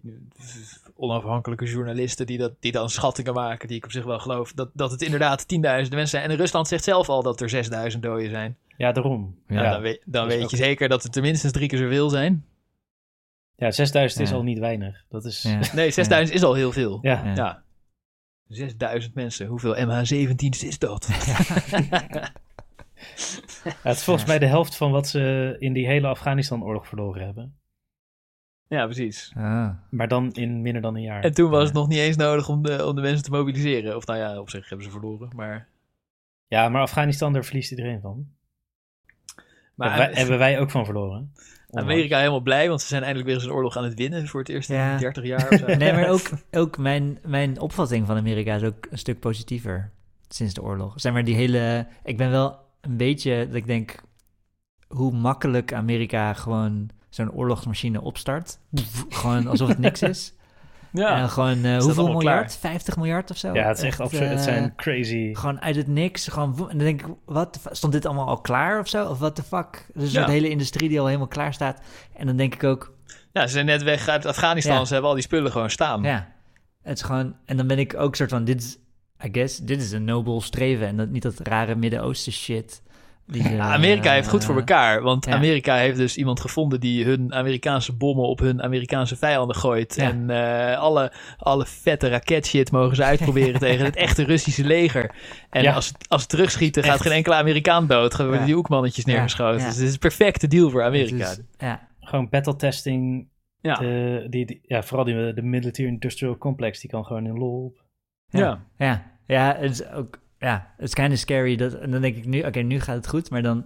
onafhankelijke journalisten die, dat, die dan schattingen maken, die ik op zich wel geloof, dat, dat het inderdaad tienduizenden mensen zijn. En Rusland zegt zelf al dat er 6000 doden zijn. Ja, daarom. Ja, Ja, dan weet, dan dat is weet ook- je zeker dat het er minstens drie keer zoveel zijn. ja 6000 is Ja. al niet weinig. Dat is... Ja. Nee, 6000 is al heel veel. Ja. Ja. Ja. 6000 mensen. Hoeveel MH17's is dat? Ja, het is volgens mij de helft van wat ze in die hele Afghanistan-oorlog verloren hebben. ja, precies. Ah. Maar dan in minder dan een jaar. En toen was Ja. het nog niet eens nodig om de, om de mensen te mobiliseren. Of nou ja, op zich hebben ze verloren. Maar, Ja, maar Afghanistan, daar verliest iedereen van. maar hebben, wij, hebben wij ook van verloren. Amerika helemaal blij, want ze zijn eindelijk weer eens een oorlog aan het winnen voor het eerst in Ja. 30 jaar of zo. Nee, maar ook, ook mijn, mijn opvatting van Amerika is ook een stuk positiever sinds de oorlog. Zeg maar die hele... Ik ben wel een beetje, dat ik denk, hoe makkelijk Amerika gewoon zo'n oorlogsmachine opstart. gewoon alsof het niks is. Ja, En gewoon, eh, hoeveel miljard? 50 miljard of zo? Ja, het is echt absurd. het eh, zijn crazy. Gewoon uit het niks. Gewoon, wo- en dan denk ik, wat stond dit allemaal al klaar of zo? Of wat de fuck? Dus Ja. de hele industrie die al helemaal klaar staat. En dan denk ik ook, ja, ze zijn net weg uit Afghanistan. Ja. Ze hebben al die spullen gewoon staan. Ja, het is gewoon... En dan ben ik ook soort van, dit is, I guess, dit is een nobel streven. En dat, niet dat rare Midden-Oosten shit, Die, ze, Ja, Amerika heeft goed voor eh, elkaar. Want ja. Amerika heeft dus iemand gevonden die hun Amerikaanse bommen op hun Amerikaanse vijanden gooit. Ja. En eh, alle, alle vette raketshit mogen ze uitproberen tegen het echte Russische leger. En Ja. als, ze- als ze terugschieten, gaat Echt. geen enkele Amerikaan dood. Gaan worden Ja. die hoekmannetjes Ja. neergeschoten. Ja. Dus het is een perfecte deal voor Amerika. is- ja, Gewoon battle testing. ja. de- die, die- ja, vooral die, de military industrial complex, die kan gewoon in lol op. ja. ja, ja, het is ook, ja, het is kind of scary. Dat, en dan denk ik nu, oké, nu gaat het goed, maar dan,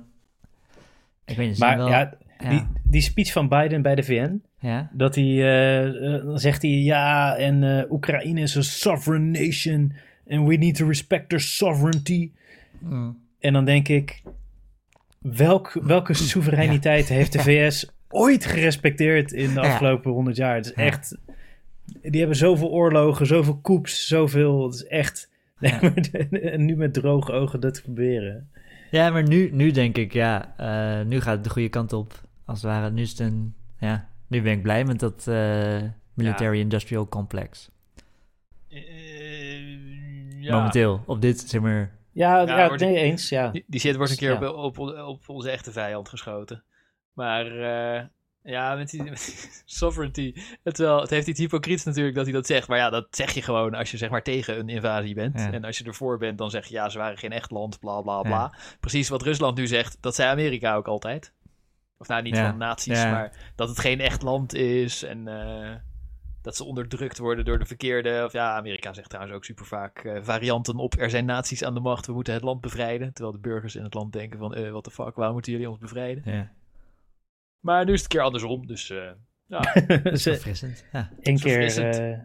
ik weet niet, ze Maar wel, ja, ja, Die, die speech van Biden bij de VN, ja, dat hij, eh, eh, dan zegt hij, ja, en eh, Oekraïne is a sovereign nation and we need to respect their sovereignty. Mm. En dan denk ik, welk, welke soevereiniteit heeft de VS ooit gerespecteerd in de afgelopen honderd jaar? Het is Ja. echt, die hebben zoveel oorlogen, zoveel coups, zoveel, het is echt... Ja. en nu met droge ogen dat te proberen. Ja, maar nu, nu denk ik, ja, eh, nu gaat het de goede kant op. Als het ware, nu is het een, ja, nu ben ik blij met dat eh, military industrial complex. Eh, ja. Momenteel, op dit, zeg maar, Ja, Ja, ja, nee, eens, ja. Die, die shit wordt een keer Ja. op, op, op onze echte vijand geschoten. Maar eh, ja, met die, met die sovereignty. Het, wel, het heeft iets hypocriets natuurlijk dat hij dat zegt. Maar ja, dat zeg je gewoon als je zeg maar tegen een invasie bent. Ja. En als je ervoor bent, dan zeg je ja, ze waren geen echt land, bla bla bla. Ja. Precies wat Rusland nu zegt, dat zei Amerika ook altijd. Of nou, niet Ja. van nazi's, Ja. maar dat het geen echt land is. En eh, dat ze onderdrukt worden door de verkeerde. Of ja, Amerika zegt trouwens ook super vaak eh, varianten op. Er zijn nazi's aan de macht, we moeten het land bevrijden. Terwijl de burgers in het land denken van, eh what the fuck, waarom moeten jullie ons bevrijden? ja, Maar nu is het een keer andersom, dus eh, ja. dat is Ze- verfrissend. Ja. Eén keer... verfrissend. eh,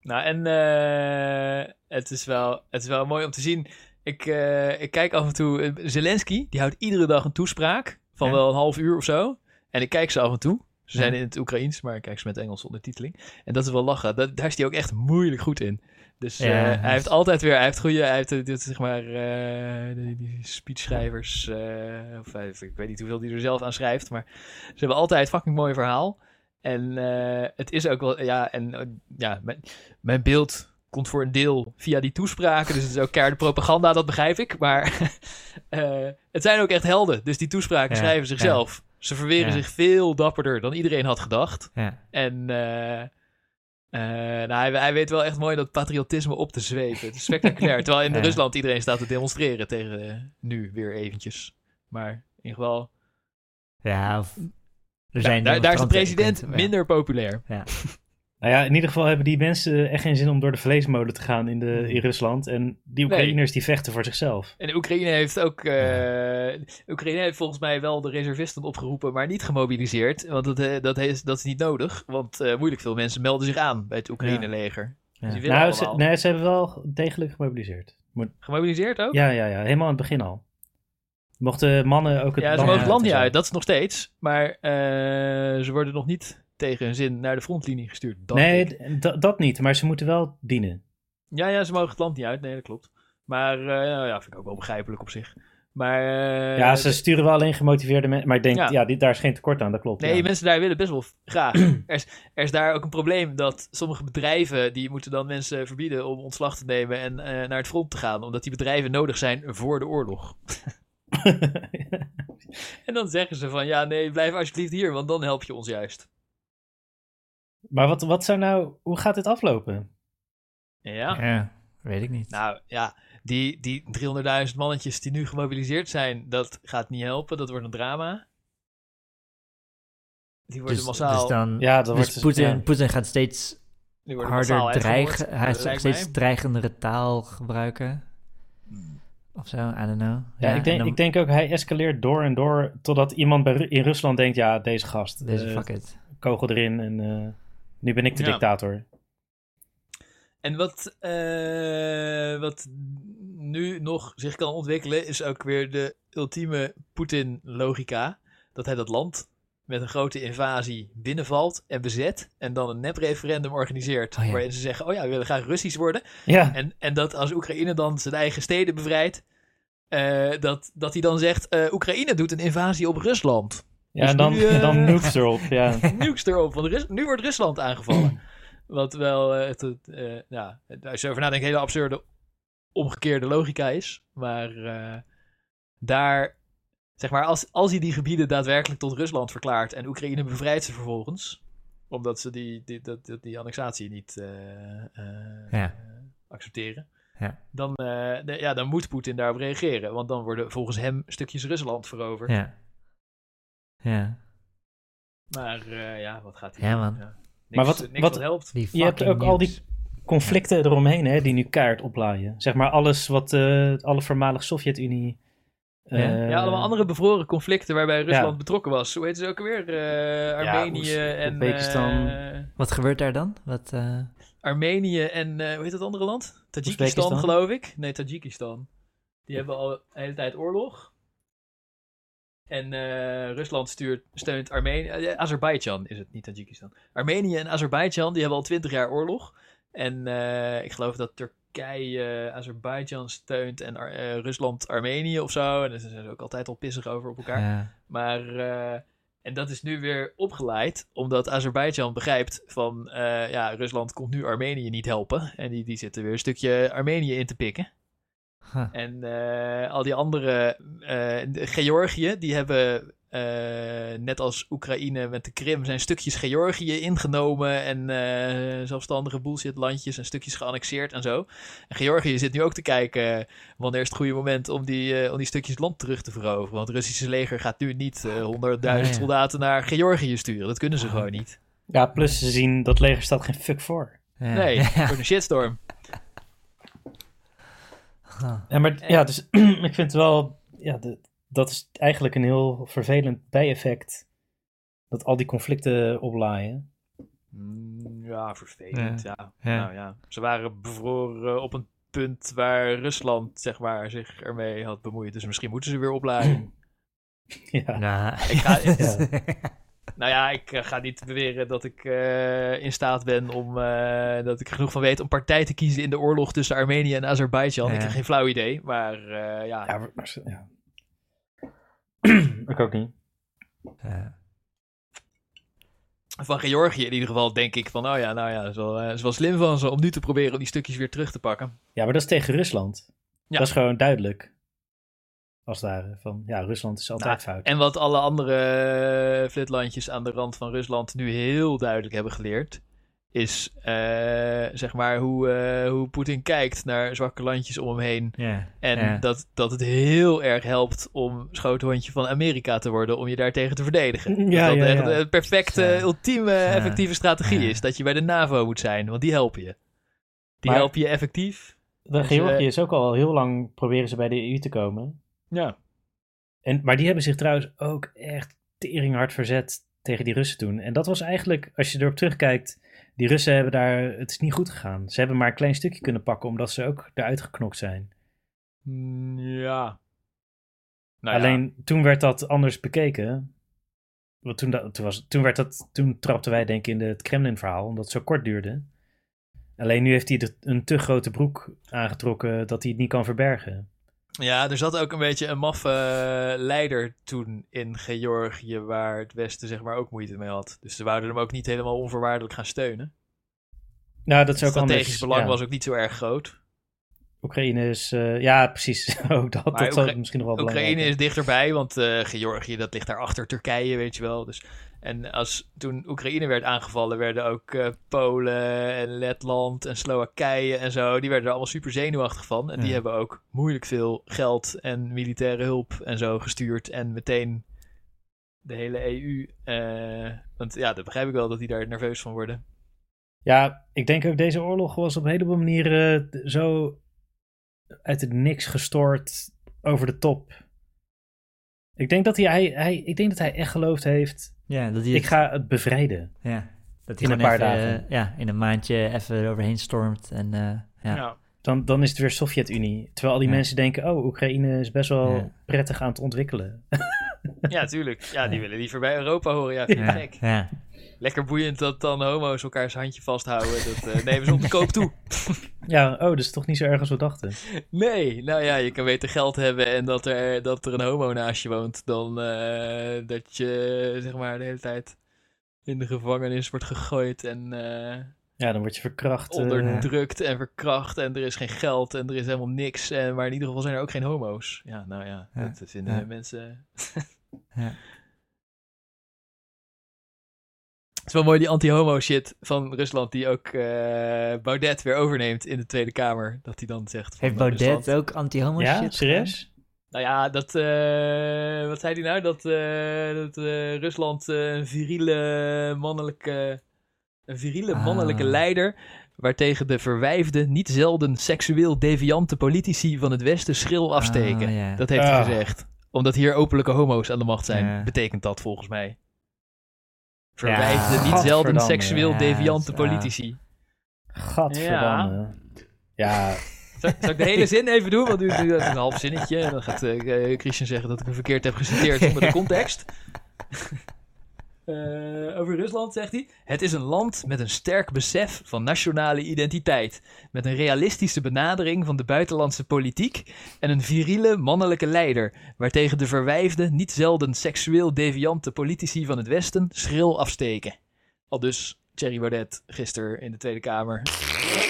Nou, en eh, het, is wel, het is wel mooi om te zien. Ik, eh, ik kijk af en toe. Zelensky, die houdt iedere dag een toespraak van Ja. wel een half uur of zo. En ik kijk ze af en toe. Ze zijn Ja. in het Oekraïens, maar ik kijk ze met Engelse ondertiteling. En dat is wel lachen. Dat, daar is hij ook echt moeilijk goed in. Dus Ja, eh, hij heeft altijd weer, hij heeft goede, hij heeft eh, dit, zeg maar, eh, die, die speechschrijvers, of ik weet niet hoeveel die er zelf aan schrijft, maar ze hebben altijd een fucking mooi verhaal. En het is ook wel, ja, en ja, mijn, mijn beeld komt voor een deel via die toespraken, dus het is ook keiharde propaganda, dat begrijp ik. Maar het zijn ook echt helden, dus die toespraken Ja, schrijven zichzelf. Ze verweren zich veel dapperder dan iedereen had gedacht. Ja. En eh, nou, hij, hij weet wel echt mooi dat patriotisme op te zweven. Het is spectaculair. Terwijl in Ja. Rusland iedereen staat te demonstreren tegen eh, nu weer eventjes. Maar in ieder geval, ja, of er ja, zijn daar, daar is de president minder populair. Nou ja, in ieder geval hebben die mensen echt geen zin om door de vleesmolen te gaan in, de, in Rusland. En die Oekraïners die vechten voor zichzelf. En Oekraïne heeft ook. eh, Oekraïne heeft volgens mij wel de reservisten opgeroepen, maar niet gemobiliseerd. Want dat, eh, dat, is, dat is niet nodig. Want eh, moeilijk veel mensen melden zich aan bij het Oekraïne-leger. Ja. Dus Nou, ze, nee, ze hebben wel degelijk gemobiliseerd. Gemobiliseerd ook? Ja, ja, ja. Helemaal aan het begin al. Mochten mannen ook het Ja, ze land mogen het land uit niet uit, dat is nog steeds. Maar ze worden nog niet tegen hun zin naar de frontlinie gestuurd. Nee, dat niet. Maar ze moeten wel dienen. Ja, ja, ze mogen het land niet uit. Nee, dat klopt. Maar nou ja, vind ik ook wel begrijpelijk op zich. Maar eh, ja, ze sturen wel alleen gemotiveerde mensen. Maar ik denk, Ja. ja, dit, daar is geen tekort aan. Dat klopt. Nee, ja. mensen daar willen best wel graag. er, is, er is daar ook een probleem dat sommige bedrijven... die moeten dan mensen verbieden om ontslag te nemen... en eh, naar het front te gaan. Omdat die bedrijven nodig zijn voor de oorlog. En dan zeggen ze van... ja, nee, blijf alsjeblieft hier... want dan help je ons juist. Maar wat, wat zou nou... Hoe gaat dit aflopen? Ja. Ja, weet ik niet. Nou ja, die, die 300.000 mannetjes die nu gemobiliseerd zijn, dat gaat niet helpen. Dat wordt een drama. Die worden dus, massaal, dus dan, Ja, dat dus wordt... Poetin, ja. Poetin gaat steeds harder dreigen. Hij gaat steeds mij. dreigendere taal gebruiken. Of zo, I don't know. Ja, ik, en denk, dan- ik denk ook, hij escaleert door en door... totdat iemand bij, in Rusland denkt... Ja, deze gast. Deze eh, fuck it. kogel erin en eh, nu ben ik de Ja. dictator. En wat, eh, wat nu nog zich kan ontwikkelen, is ook weer de ultieme Poetin-logica. Dat hij dat land met een grote invasie binnenvalt en bezet. En dan een nep-referendum organiseert. Oh ja. Waarin ze zeggen: Oh ja, we willen graag Russisch worden. Ja, En, en dat als Oekraïne dan zijn eigen steden bevrijdt, eh, dat, dat hij dan zegt: eh, Oekraïne doet een invasie op Rusland. Ja Dus en dan, nu, eh, dan nukes erop. Ja. Nukes erop, want Rus- nu wordt Rusland aangevallen. Wat wel, eh, het, het, eh, ja, als je over nadenkt, een hele absurde omgekeerde logica is. Maar eh, daar, zeg maar, als, als hij die gebieden daadwerkelijk tot Rusland verklaart en Oekraïne bevrijdt ze vervolgens, omdat ze die, die, dat, dat- die annexatie niet eh, eh, Ja. accepteren, Ja. dan, eh, de- ja, dan moet Poetin daarop reageren. Want dan worden volgens hem stukjes Rusland veroverd. Ja. Ja. Maar eh, ja, wat gaat hij Ja, man. Ja. Niks, Maar wat- niks wat- wat helpt. Die Je hebt ook al die conflicten eromheen hè, die nu kaart oplaaien. Zeg maar alles wat eh, alle voormalige Sovjet-Unie... Ja. eh, Ja, allemaal andere bevroren conflicten waarbij Rusland Ja. betrokken was. Hoe heet ze ook alweer? Eh, Armenië Oez- en... Oezbekistan. Wat gebeurt daar dan? Wat, eh, Armenië en... eh, hoe heet het andere land? Tajikistan, geloof ik. Nee, Tajikistan. Die hebben al de hele tijd oorlog. En eh, Rusland stuurt, steunt Armenië... eh, Azerbeidzjan is het, niet Tajikistan. Armenië en Azerbeidzjan, die hebben al twintig jaar oorlog. En eh, ik geloof dat Turkije Azerbeidzjan steunt en Ar- Rusland Armenië of zo. En daar zijn ze ook altijd al pissig over op elkaar. ja. Maar, en dat is nu weer opgeleid, omdat Azerbeidzjan begrijpt van, ja, Rusland komt nu Armenië niet helpen. En die, die zitten weer een stukje Armenië in te pikken. Huh. En eh, al die andere, eh, Georgië, die hebben, eh, net als Oekraïne met de Krim, zijn stukjes Georgië ingenomen en eh, zelfstandige bullshitlandjes en stukjes geannexeerd en zo. En Georgië zit nu ook te kijken wanneer is het goede moment om die, eh, om die stukjes land terug te veroveren. Want het Russische leger gaat nu niet eh 100.000 Ah, soldaten naar Georgië sturen. Dat kunnen ze gewoon niet. Ja, plus ze zien dat leger staat geen fuck voor. Ja. Nee, voor een shitstorm. Huh. Ja, maar ja, dus ik vind wel, ja, de- dat is eigenlijk een heel vervelend bijeffect. Dat al die conflicten oplaaien. Mm, Ja, vervelend. Ja. Ja. Nou, ja. Ze waren bevroren op een punt waar Rusland zeg maar, zich ermee had bemoeid. Dus misschien moeten ze weer opladen. Ja. Ik ga, Ja. nou ja, ik eh, ga niet beweren dat ik eh, in staat ben om eh, dat ik er genoeg van weet om partij te kiezen in de oorlog tussen Armenië en Azerbeidzjan. Ja. Ik heb geen flauw idee, maar ja. Ja, maar- ja. ik ook niet. van Georgië in ieder geval denk ik van, oh ja, nou ja, dat is wel, is wel slim van ze om nu te proberen om die stukjes weer terug te pakken. Ja, maar dat is tegen Rusland. Ja. Dat is gewoon duidelijk. Als daar van, ja, Rusland is altijd Nou, fout. En wat alle andere eh, flitlandjes aan de rand van Rusland nu heel duidelijk hebben geleerd, is eh, zeg maar hoe, eh, hoe Poetin kijkt naar zwakke landjes om hem heen. En dat, dat het heel erg helpt om schoothondje van Amerika te worden om je daartegen te verdedigen. Ja, dat ja, echt ja. de perfecte, ultieme, effectieve strategie is. Dat je bij de NAVO moet zijn, want die helpen je. Die Maar- helpen je effectief. De dus, Georgië eh, is ook al heel lang proberen ze bij de EU te komen. Ja. En, maar die hebben zich trouwens ook echt teringhard verzet tegen die Russen toen. En dat was eigenlijk, als je erop terugkijkt, die Russen hebben daar, het is niet goed gegaan. Ze hebben maar een klein stukje kunnen pakken, omdat ze ook eruit geknokt zijn. Mm, Ja. Nou ja. Alleen toen werd dat anders bekeken. Want toen, dat, toen, was, toen, werd dat, toen trapten wij denk ik in het Kremlin-verhaal, omdat het zo kort duurde. Alleen nu heeft hij de- een te grote broek aangetrokken dat hij het niet kan verbergen. Ja, er zat ook een beetje een maffe eh, leider toen in Georgië, waar het Westen zeg maar ook moeite mee had. Dus ze wouden hem ook niet helemaal onvoorwaardelijk gaan steunen. Nou, dat is Het ook anders. strategisch belang ja. was ook niet zo erg groot. Oekraïne is, eh, ja precies, ook dat, Maar dat zou Oekra- misschien nog wel belangrijk Oekraïne is dichterbij, want eh, Georgië dat ligt daar achter Turkije, weet je wel. Dus, en als toen Oekraïne werd aangevallen, werden ook eh, Polen en Letland en Slowakije en zo, die werden er allemaal super zenuwachtig van. En die hebben ook moeilijk veel geld en militaire hulp en zo gestuurd. En meteen de hele EU, eh, want ja, dat begrijp ik wel dat die daar nerveus van worden. Ja, ik denk ook deze oorlog was op een heleboel manieren eh, zo uit het niks gestoord over de top. Ik denk dat hij, hij, hij, ik denk dat hij echt geloofd heeft, ja, dat ik ga het bevrijden. ja, dat in hij een gewoon paar even, dagen. eh, ja, in een maandje even eroverheen stormt. En, eh, ja. Ja. Dan, dan is het weer Sovjet-Unie. Terwijl al die Ja. mensen denken, oh, Oekraïne is best wel Ja. prettig aan het ontwikkelen. ja, tuurlijk. Ja, die willen liever bij Europa horen. Ja, vind ik Ja, gek. ja. Lekker boeiend dat dan homo's elkaars handje vasthouden. Dat eh, nemen ze op de koop toe. ja, oh, dat is toch niet zo erg als we dachten. Nee, nou ja, je kan beter geld hebben en dat er, dat er een homo naast je woont, dan eh, dat je zeg maar de hele tijd in de gevangenis wordt gegooid en eh, Ja, dan word je verkracht. onderdrukt en verkracht en er is geen geld en er is helemaal niks. En, maar in ieder geval zijn er ook geen homo's. Ja, nou ja, Ja. dat vinden Ja. mensen... Ja. Het is wel mooi die anti-homo shit van Rusland die ook eh, Baudet weer overneemt in de Tweede Kamer. Dat hij dan zegt... van, Heeft Baudet Rusland- ook anti-homo ja, shit serieus? Nou ja, dat, eh, wat zei hij nou? Dat, eh, dat eh, Rusland eh, een viriele mannelijke, een viriele Ah. mannelijke leider, waartegen de verwijfde, niet zelden seksueel deviante politici van het Westen schril afsteken. Ah, ja. Dat heeft hij Ah. gezegd. Omdat hier openlijke homo's aan de macht zijn, Ja. betekent dat volgens mij. Verwijfde, Ja, niet zelden seksueel Ja, deviante ja. politici. Gadverdamme. Ja, Zal, zal ik de hele zin even doen? Want nu nu- dat is een half zinnetje. En dan gaat eh, Christian zeggen dat ik hem verkeerd heb geciteerd zonder de context. Eh, over Rusland zegt hij: Het is een land met een sterk besef van nationale identiteit. Met een realistische benadering van de buitenlandse politiek. En een viriele mannelijke leider. Waartegen de verwijfde, niet zelden seksueel deviante politici van het Westen schril afsteken. Al dus Thierry Baudet gisteren in de Tweede Kamer.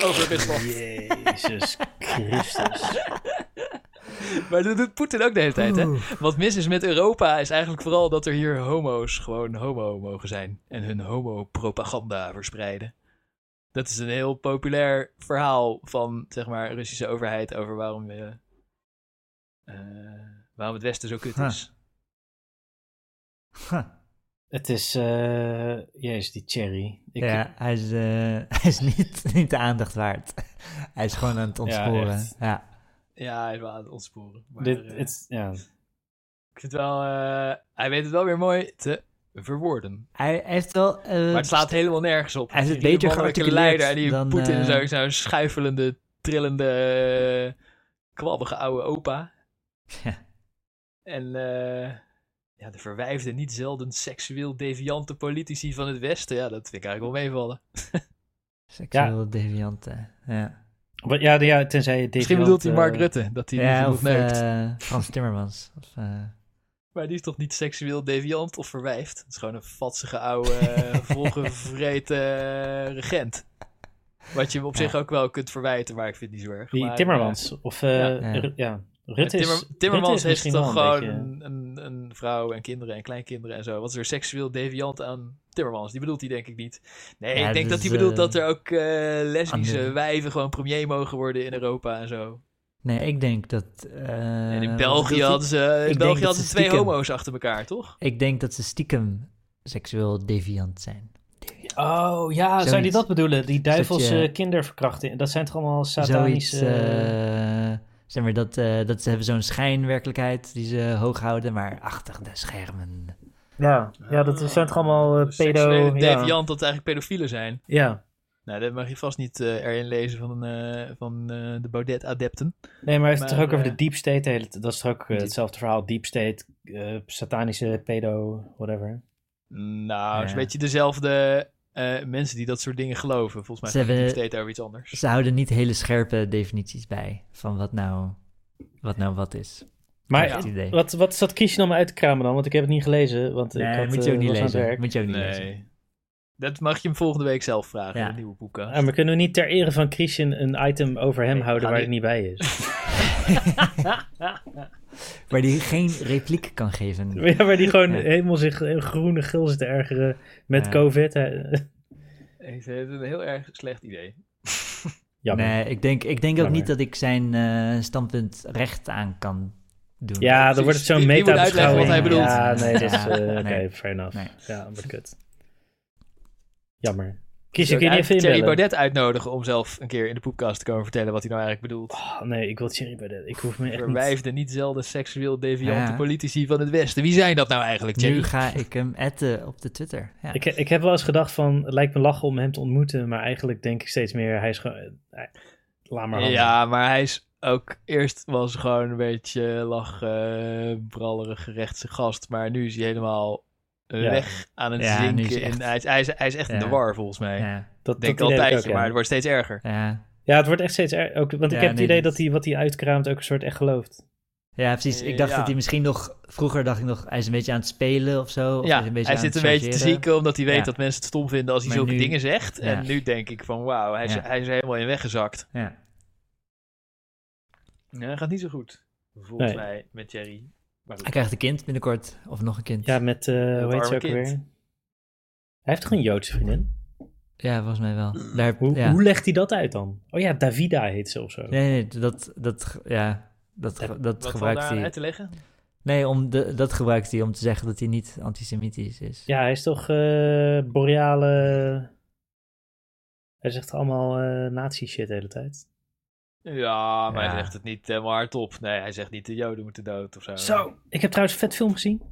Over Rusland. Jezus Christus. Maar dat doet Poetin ook de hele tijd, hè? Wat mis is met Europa is eigenlijk vooral dat er hier homo's gewoon homo mogen zijn. En hun homo-propaganda verspreiden. Dat is een heel populair verhaal van, zeg maar, Russische overheid over waarom, we, eh, waarom het Westen zo kut Huh. is. Huh. Het is, eh jezus, die Cherry. Ik, Ja, hij is, eh, hij is niet, niet de aandacht waard. hij is gewoon aan het ontsporen. echt. Ja, Ja, hij is wel aan het ontsporen. Maar, dit, eh, het, ja. ik vind wel, eh, hij weet het wel weer mooi te verwoorden. Hij heeft wel... eh, Maar het slaat helemaal nergens op. Hij is beter mannelijke gearticuleerd leider en die dan, Poetin zo'n zo schuifelende, trillende, kwabbige oude opa. Ja. En eh, ja, de verwijfde, niet zelden seksueel deviante politici van het Westen. Ja, dat vind ik eigenlijk wel meevallen. Seksueel deviante. Ja, Wat- ja, ja, tenzij je Misschien bedoelt hij Mark eh, Rutte, dat hij ja niet of eh, Frans Timmermans. Of, eh, Maar die is toch niet seksueel deviant of verwijfd? Het is gewoon een vatsige oude, volgevreten regent. Wat je hem op zich ook wel kunt verwijten, maar ik vind het niet zo erg. Die Maar, Timmermans. Of, eh, Ja. Ru- ja. Rutte is, Timmer- Timmermans Rutte is heeft toch gewoon een, een, een vrouw en kinderen en kleinkinderen en zo. Wat is er seksueel deviant aan Timmermans? Die bedoelt hij denk ik niet. Nee, Ja, ik denk dat dat hij bedoelt eh, dat er ook eh, lesbische andere- wijven gewoon premier mogen worden in Europa en zo. nee, ik denk dat... eh, en in wat België hadden ze, in België hadden ze twee stiekem- homo's achter elkaar, toch? Ik denk dat ze stiekem seksueel deviant zijn. Oh ja, zou Zoiets. die dat bedoelen? Die duivelse je- kinderverkrachtingen. Dat zijn toch allemaal Zoiets, satanische... eh, zeg maar, dat, eh, dat ze hebben zo'n schijnwerkelijkheid die ze hoog houden, maar achter de schermen. Ja, ja, dat zijn toch allemaal eh, pedo... Deviant dat eigenlijk pedofielen zijn. ja. Nou, dat mag je vast niet eh, erin lezen van, eh, van eh, de Baudet-adepten. Nee, maar hij heeft het Maar, toch ook over de deep state. hele Dat is toch ook hetzelfde verhaal. Deep state, eh, satanische pedo, whatever. Nou, het is een beetje dezelfde eh, mensen die dat soort dingen geloven. Volgens mij hebben- Deep State over iets anders. Ze houden niet hele scherpe definities bij van wat nou wat, nou wat is. Maar Ja. Idee. wat, wat zat Christian om uit te kramen dan? Want ik heb het niet gelezen. Want ik had, moet je ook eh, niet lezen. werk. Moet je ook niet lezen. Dat mag je hem volgende week zelf vragen Ja. nieuwe boeken. Ah, maar kunnen we niet ter ere van Christian een item over hem Nee, houden waar ik niet bij is? Waar die geen repliek kan geven. ja, waar die gewoon Ja. helemaal zich eh, groene gil zit te ergeren met Ja. Ik COVID. vind het een heel erg slecht idee. Jammer. Nee, ik denk, ik denk ook niet dat ik zijn eh, standpunt recht aan kan doen. Ja, dan wordt het zo'n uitleggen wat hij bedoelt. Ja, nee, dat is... Eh, Oké, nee. fair enough. Nee. Ja, wat kut. Jammer. Christian, ik kun je niet even Thierry? Baudet uitnodigen om zelf een keer in de poepkast te komen vertellen wat hij nou eigenlijk bedoelt. Oh, nee, ik wil Thierry Baudet. Ik hoef me echt niet... Verwijfde, niet zelden seksueel deviante Ja. politici van het Westen. Wie zijn dat nou eigenlijk, Thierry? Nu ga ik hem atten op de Twitter. Ja. Ik, ik heb wel eens gedacht van, het lijkt me lachen om hem te ontmoeten, maar eigenlijk denk ik steeds meer, hij is gewoon... eh, laat maar handen. Ja, maar hij is ook... Eerst was gewoon een beetje lach, eh brallerige rechtse gast. Maar nu is hij helemaal eh, Ja. weg aan het Ja, zinken. is hij echt- in, hij, is, hij, is, hij is echt in de war, volgens mij. ja. dat, Denk dat ik ja. maar het wordt steeds erger. Ja. Ja, het wordt echt steeds... er- Ook, want ik Ja, heb het nee, idee dat hij wat hij uitkraamt ook een soort echt gelooft. Ja, precies. Ik dacht Ja. dat hij misschien nog... Vroeger dacht ik nog, hij is een beetje aan het spelen of zo. Of ja, is een beetje hij aan zit een beetje te zieken omdat hij weet Ja. dat mensen het stom vinden als hij Maar zulke nu- dingen zegt. Ja. En nu denk ik van wauw, hij, hij is er helemaal in weggezakt. Ja. Ja, hij gaat niet zo goed. Volgens Nee. mij met Jerry. Maar. Hij krijgt een kind binnenkort. Of nog een kind. Ja, met, eh hoe heet ze ook kind. weer? Hij heeft toch een Joodse vriendin? Ja, volgens mij wel. Daar, Hoe, ja. hoe legt hij dat uit dan? Oh ja, Davida heet ze of zo. Nee, nee, dat, dat, ja, dat, dat Wat gebruikt hij. uit te leggen? Nee, om de, dat gebruikt hij om te zeggen dat hij niet antisemitisch is. Ja, hij is toch eh boreale... Hij zegt allemaal eh nazi-shit de hele tijd. Ja, maar Ja. hij zegt het niet helemaal hardop. Nee, hij zegt niet de Joden moeten dood of zo. Zo, ik heb trouwens een vet film gezien.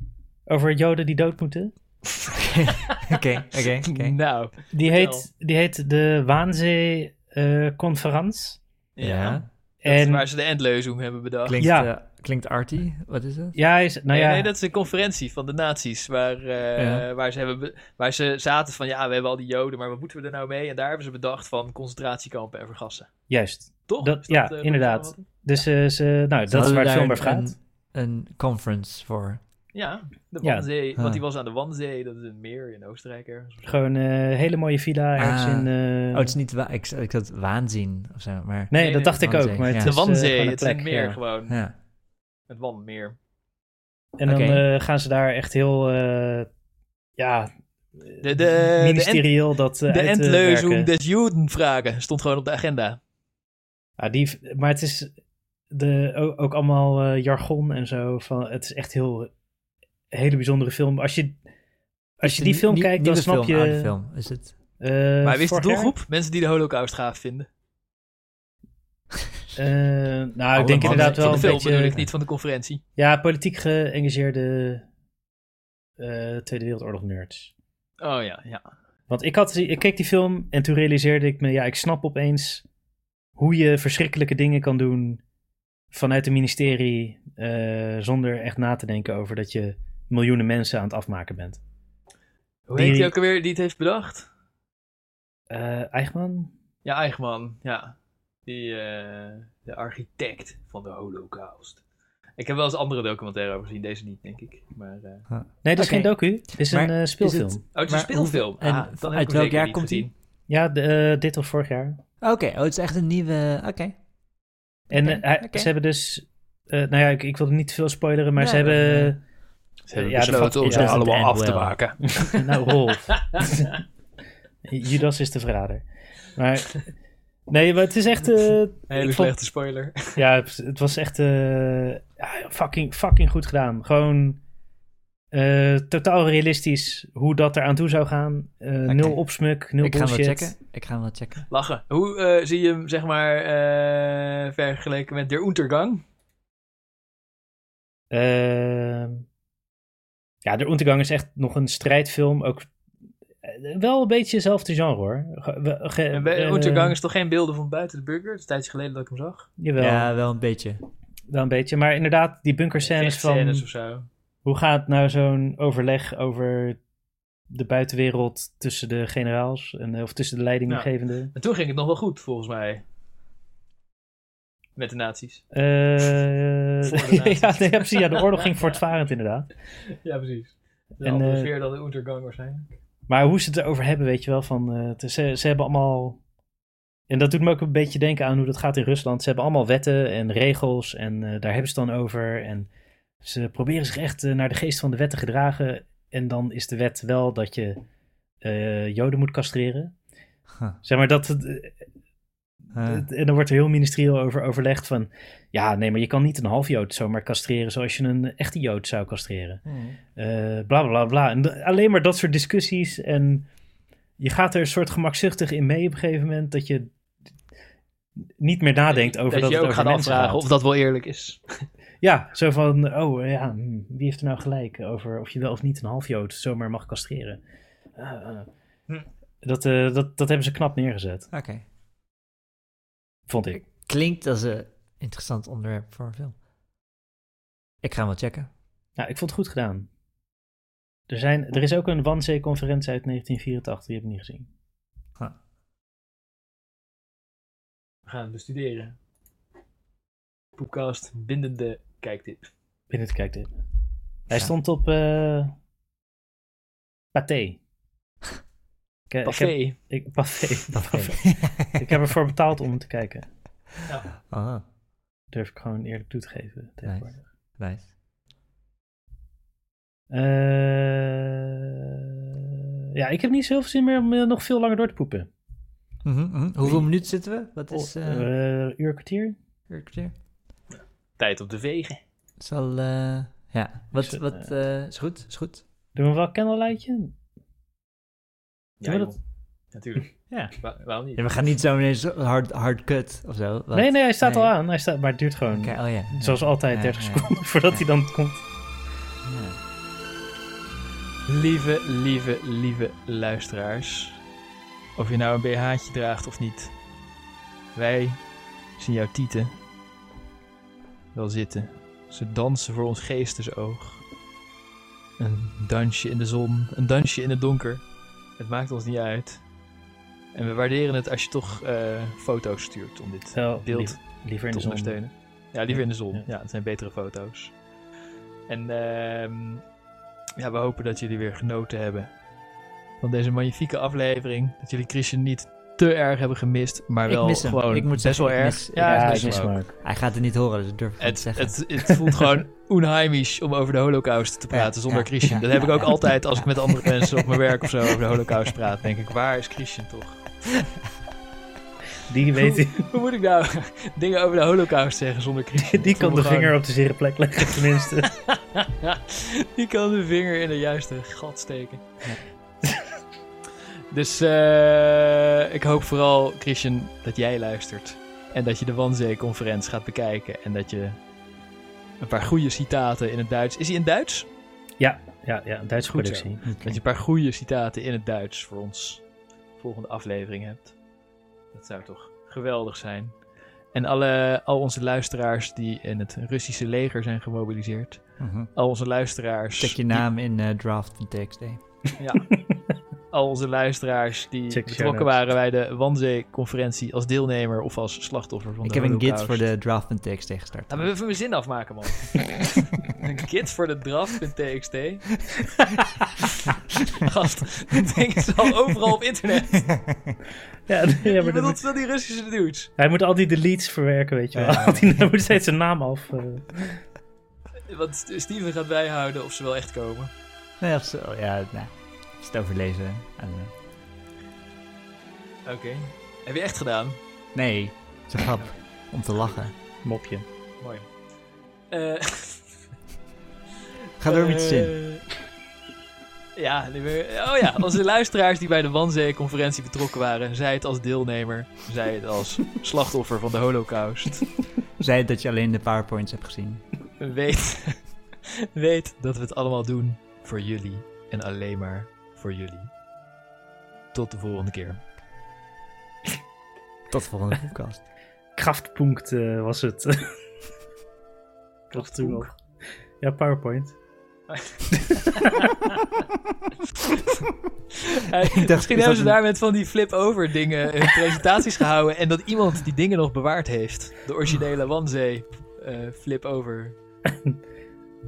Over Joden die dood moeten. Oké, oké, oké. Nou, Die heet, die heet de Waanzee eh Conference. ja. Ja, Dat is En waar ze de endleuzing hebben bedacht. klinkt, Ja. eh, klinkt arty. Wat is het? ja, is, nou nee, ja, nee, dat is een conferentie van de nazi's. Waar, eh, Ja. waar, ze hebben be- waar ze zaten van, ja, we hebben al die joden, maar wat moeten we er nou mee? En daar hebben ze bedacht van concentratiekampen en vergassen. juist. Toch? Dat- ja, eh, inderdaad. Dus eh, ze, nou, Ze dat is waar het film over een- gaat. Een conference voor. Ja, de Ja. Wanzee. Ah. Want die was aan de Wanzee, dat is een meer in Oostenrijk ergens. Gewoon een hele mooie villa ergens Ah. in... eh, Oh, het is niet wa- ik, ik had waanzin of zo, maar... nee, Nee, dat dacht ik Wanzee, ook. Maar ja. het de is, Wanzee, het is een meer ja. gewoon. Ja. Het Wanmeer. En dan eh, gaan ze daar echt heel... eh, ja, De, de, ministerieel dat eh, de Endleuzing des Juden vragen stond gewoon op de agenda. Ja, die, maar het is de, ook, ook allemaal eh, jargon en zo. Van, het is echt heel, een hele bijzondere film. Als je, als je die film Nie- kijkt, dan snap film, je... film, is het? maar wie is de jaar? doelgroep? Mensen die de holocaust gaaf vinden. Eh, nou, ik denk inderdaad van wel de een film beetje... bedoel ik niet van de conferentie. Ja, politiek geëngageerde eh, Tweede Wereldoorlog nerds. Oh ja, ja. Want ik, had, ik keek die film en toen realiseerde ik me... Ja, ik snap opeens hoe je verschrikkelijke dingen kan doen vanuit een ministerie... eh, zonder echt na te denken over dat je miljoenen mensen aan het afmaken bent. Hoe Die- heet die ook alweer die het heeft bedacht? Eichmann? Ja, Eichmann, ja. Die, eh, de architect van de holocaust. Ik heb wel eens andere documentaire over gezien, deze niet, denk ik. Maar, eh, Nee, dat is geen docu. Het is Maar een eh, is speelfilm. het- Oh, het is Maar een speelfilm. en Ah, dan heb uit welk jaar niet komt die? Ja, de, eh, dit of vorig jaar. Oké, oh, het is echt een nieuwe... Oké. En hij- ze hebben dus... eh, nou ja, ik, ik wil er niet te veel spoileren, maar Ja, ze hebben... Ze hebben Ja, besloten om ze allemaal af te maken. nou, Rolf. Judas is de verrader. Maar... Nee, maar het is echt... eh, Hele vond- slechte spoiler. Ja, het, het was echt eh, fucking, fucking goed gedaan. Gewoon eh, totaal realistisch hoe dat eraan toe zou gaan. Eh, Nul opsmuk, nul Ik ga hem bullshit. wel checken. Ik ga hem wel checken. Lachen. Hoe eh, zie je hem, zeg maar, eh, vergeleken met Der Untergang? Ehm, ja, De Untergang is echt nog een strijdfilm. Ook eh, wel een beetje hetzelfde genre hoor. Ge- bij eh, Untergang is toch geen beelden van buiten de burger? Het is een tijdje geleden dat ik hem zag. Jawel, Ja, wel een beetje. wel een beetje. Maar inderdaad, die bunkerscènes van... Of zo. Hoe gaat nou zo'n overleg over de buitenwereld tussen de generaals en, of tussen de leidinggevenden? En toen ging het nog wel goed, volgens mij. Met de nazi's. Eh, de nazi's. ja, nee, ja, precies. Ja, de oorlog ging voortvarend inderdaad. Ja, precies. En, andere eh, sfeer dan de Untergang waarschijnlijk. Maar hoe ze het erover hebben, weet je wel, van eh, het ze, ze hebben allemaal. En dat doet me ook een beetje denken aan hoe dat gaat in Rusland. Ze hebben allemaal wetten en regels en eh, daar hebben ze het dan over. En ze proberen zich echt eh, naar de geest van de wet te gedragen. En dan is de wet wel dat je Joden moet castreren. Huh. Zeg maar dat. Eh, En dan wordt er heel ministerieel over overlegd van... Ja, nee, maar je kan niet een half Jood zomaar castreren zoals je een echte Jood zou castreren. Eh, bla bla bla. En alleen maar dat soort discussies. En je gaat er een soort gemakzuchtig in mee op een gegeven moment dat je niet meer nadenkt over dat, dat je ook gaat afvragen of dat wel eerlijk is. Ja, zo van, oh ja, hm, wie heeft er nou gelijk over of je wel of niet een half Jood zomaar mag castreren. Ah, ah. Hm. Dat, eh, dat, dat hebben ze knap neergezet, Oké. Vond ik. Klinkt als een interessant onderwerp voor een film. Ik ga hem wel checken. Ja, ik vond het goed gedaan. Er, zijn, er is ook een Wannsee-conferentie uit 1984, die heb ik niet gezien. We gaan bestuderen. Poepcast, bindende kijktip. Binnen te kijken. Hij Ja. stond op eh Pathé. Ik, eh, ik heb, ik, ik heb ervoor betaald om hem te kijken. Oh, Durf ik gewoon eerlijk toe te geven. tegenwoordig. nice. Eh, ja, ik heb niet zoveel zin meer om eh, nog veel langer door te poepen. Mhm, mhm. Hoeveel minuten zitten we? Wat is Oh, eh eh, uur kwartier? een kwartier? Tijd om te vegen. Zal, eh, ja. Wat, Is het, wat, eh, is goed, is goed. Doen we wel een candlelightje? Ja, dat? Natuurlijk. Ja. Wa- waarom niet? Ja, we gaan niet zo ineens hard, hard cut of zo. Wat? Nee, nee, hij staat Nee. al aan. Hij staat, maar het duurt gewoon, Oké, oh ja. zoals altijd, Ja, 30 ja. seconden voordat hij dan komt. Ja. Lieve, lieve, lieve luisteraars. Of je nou een BH'tje draagt of niet. Wij zien jouw tieten wel zitten. Ze dansen voor ons geestesoog. Een dansje in de zon, een dansje in het donker. Het maakt ons niet uit. En we waarderen het als je toch eh, foto's stuurt om dit beeld lief- liever in te de zon. ondersteunen. Ja, liever in de zon. Ja. Ja, het zijn betere foto's. En ehm, ja, we hopen dat jullie weer genoten hebben van deze magnifieke aflevering. Dat jullie Christian niet te erg hebben gemist, maar Ik wel mis hem. gewoon Ik moet best zeggen, wel ik erg. mis- ja, Ja, ik ik mis hem ook. Hij gaat het niet horen, dus dat durf ik niet te Het, zeggen. het, het voelt gewoon onheimisch om over de holocaust te praten Ja, zonder ja, Christian. ja, dat heb ik ook ja. altijd als ik met andere mensen op mijn werk of zo over de holocaust praat. denk ik, waar is Christian toch? Die weet hij. Hoe moet ik nou dingen over de holocaust zeggen zonder Christian? Die Ik kan de gewoon- vinger op de zere plek leggen, tenminste. Die kan de vinger in de juiste gat steken. Dus eh, ik hoop vooral, Christian, dat jij luistert. En dat je de Wanzee-conferentie gaat bekijken. En dat je een paar goede citaten in het Duits... Is hij in Duits? ja, ja, ja, een Duitse Goed productie. Dat je een paar goede citaten in het Duits voor ons volgende aflevering hebt. Dat zou toch geweldig zijn. En alle, al onze luisteraars die in het Russische leger zijn gemobiliseerd. Mhm. Al onze luisteraars... Check je die- naam in eh, draft. Ja. Al onze luisteraars die Check betrokken waren bij de Wanzee-conferentie als deelnemer of als slachtoffer van Ik de heb een git voor de draft van TXT gestart. Laten we even mijn zin afmaken, man. een git voor de draft.txt. Gast, dat ding is al overal op internet. Ja, ja, maar dat wel die Russische dudes. hij moet al die deletes verwerken, weet je wel. Ja. Hij moet steeds zijn naam af. eh. Want St- Steven gaat bijhouden of ze wel echt komen. Nee, of zo. Ja, nou. Is het overlezen. Oké. Heb je echt gedaan? Nee, het is een grap. Om te lachen. Mopje. Mooi. Eh, Ga door met je zin. Ja, oh ja, onze luisteraars die bij de Wanzee-conferentie betrokken waren, zij het als deelnemer, zij het als slachtoffer van de holocaust, Zei het dat je alleen de powerpoints hebt gezien. weet, weet dat we het allemaal doen voor jullie en alleen maar voor jullie. Tot de volgende keer. Tot de volgende podcast. Kraftpunkt eh, was het. Toch toen nog. Ja, PowerPoint. Hey, dacht, misschien is hebben dat ze een- daar met van die flip-over dingen hun presentaties gehouden en dat iemand die dingen nog bewaard heeft. De originele Wanzee eh, flip-over.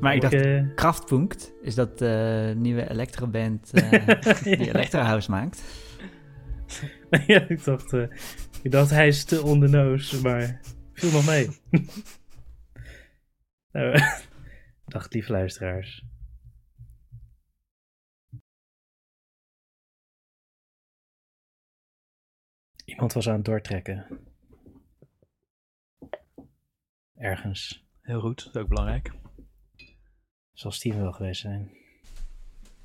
Maar ik dacht, eh, Kraftpunkt, is dat de nieuwe electroband eh, die Electro House maakt? ja, ik dacht, eh, ik dacht hij is te on the nose, maar viel nog mee. nou, dag lieve luisteraars. Iemand was aan het doortrekken. Ergens. Heel goed, dat is ook belangrijk. Zal Steven wel geweest zijn.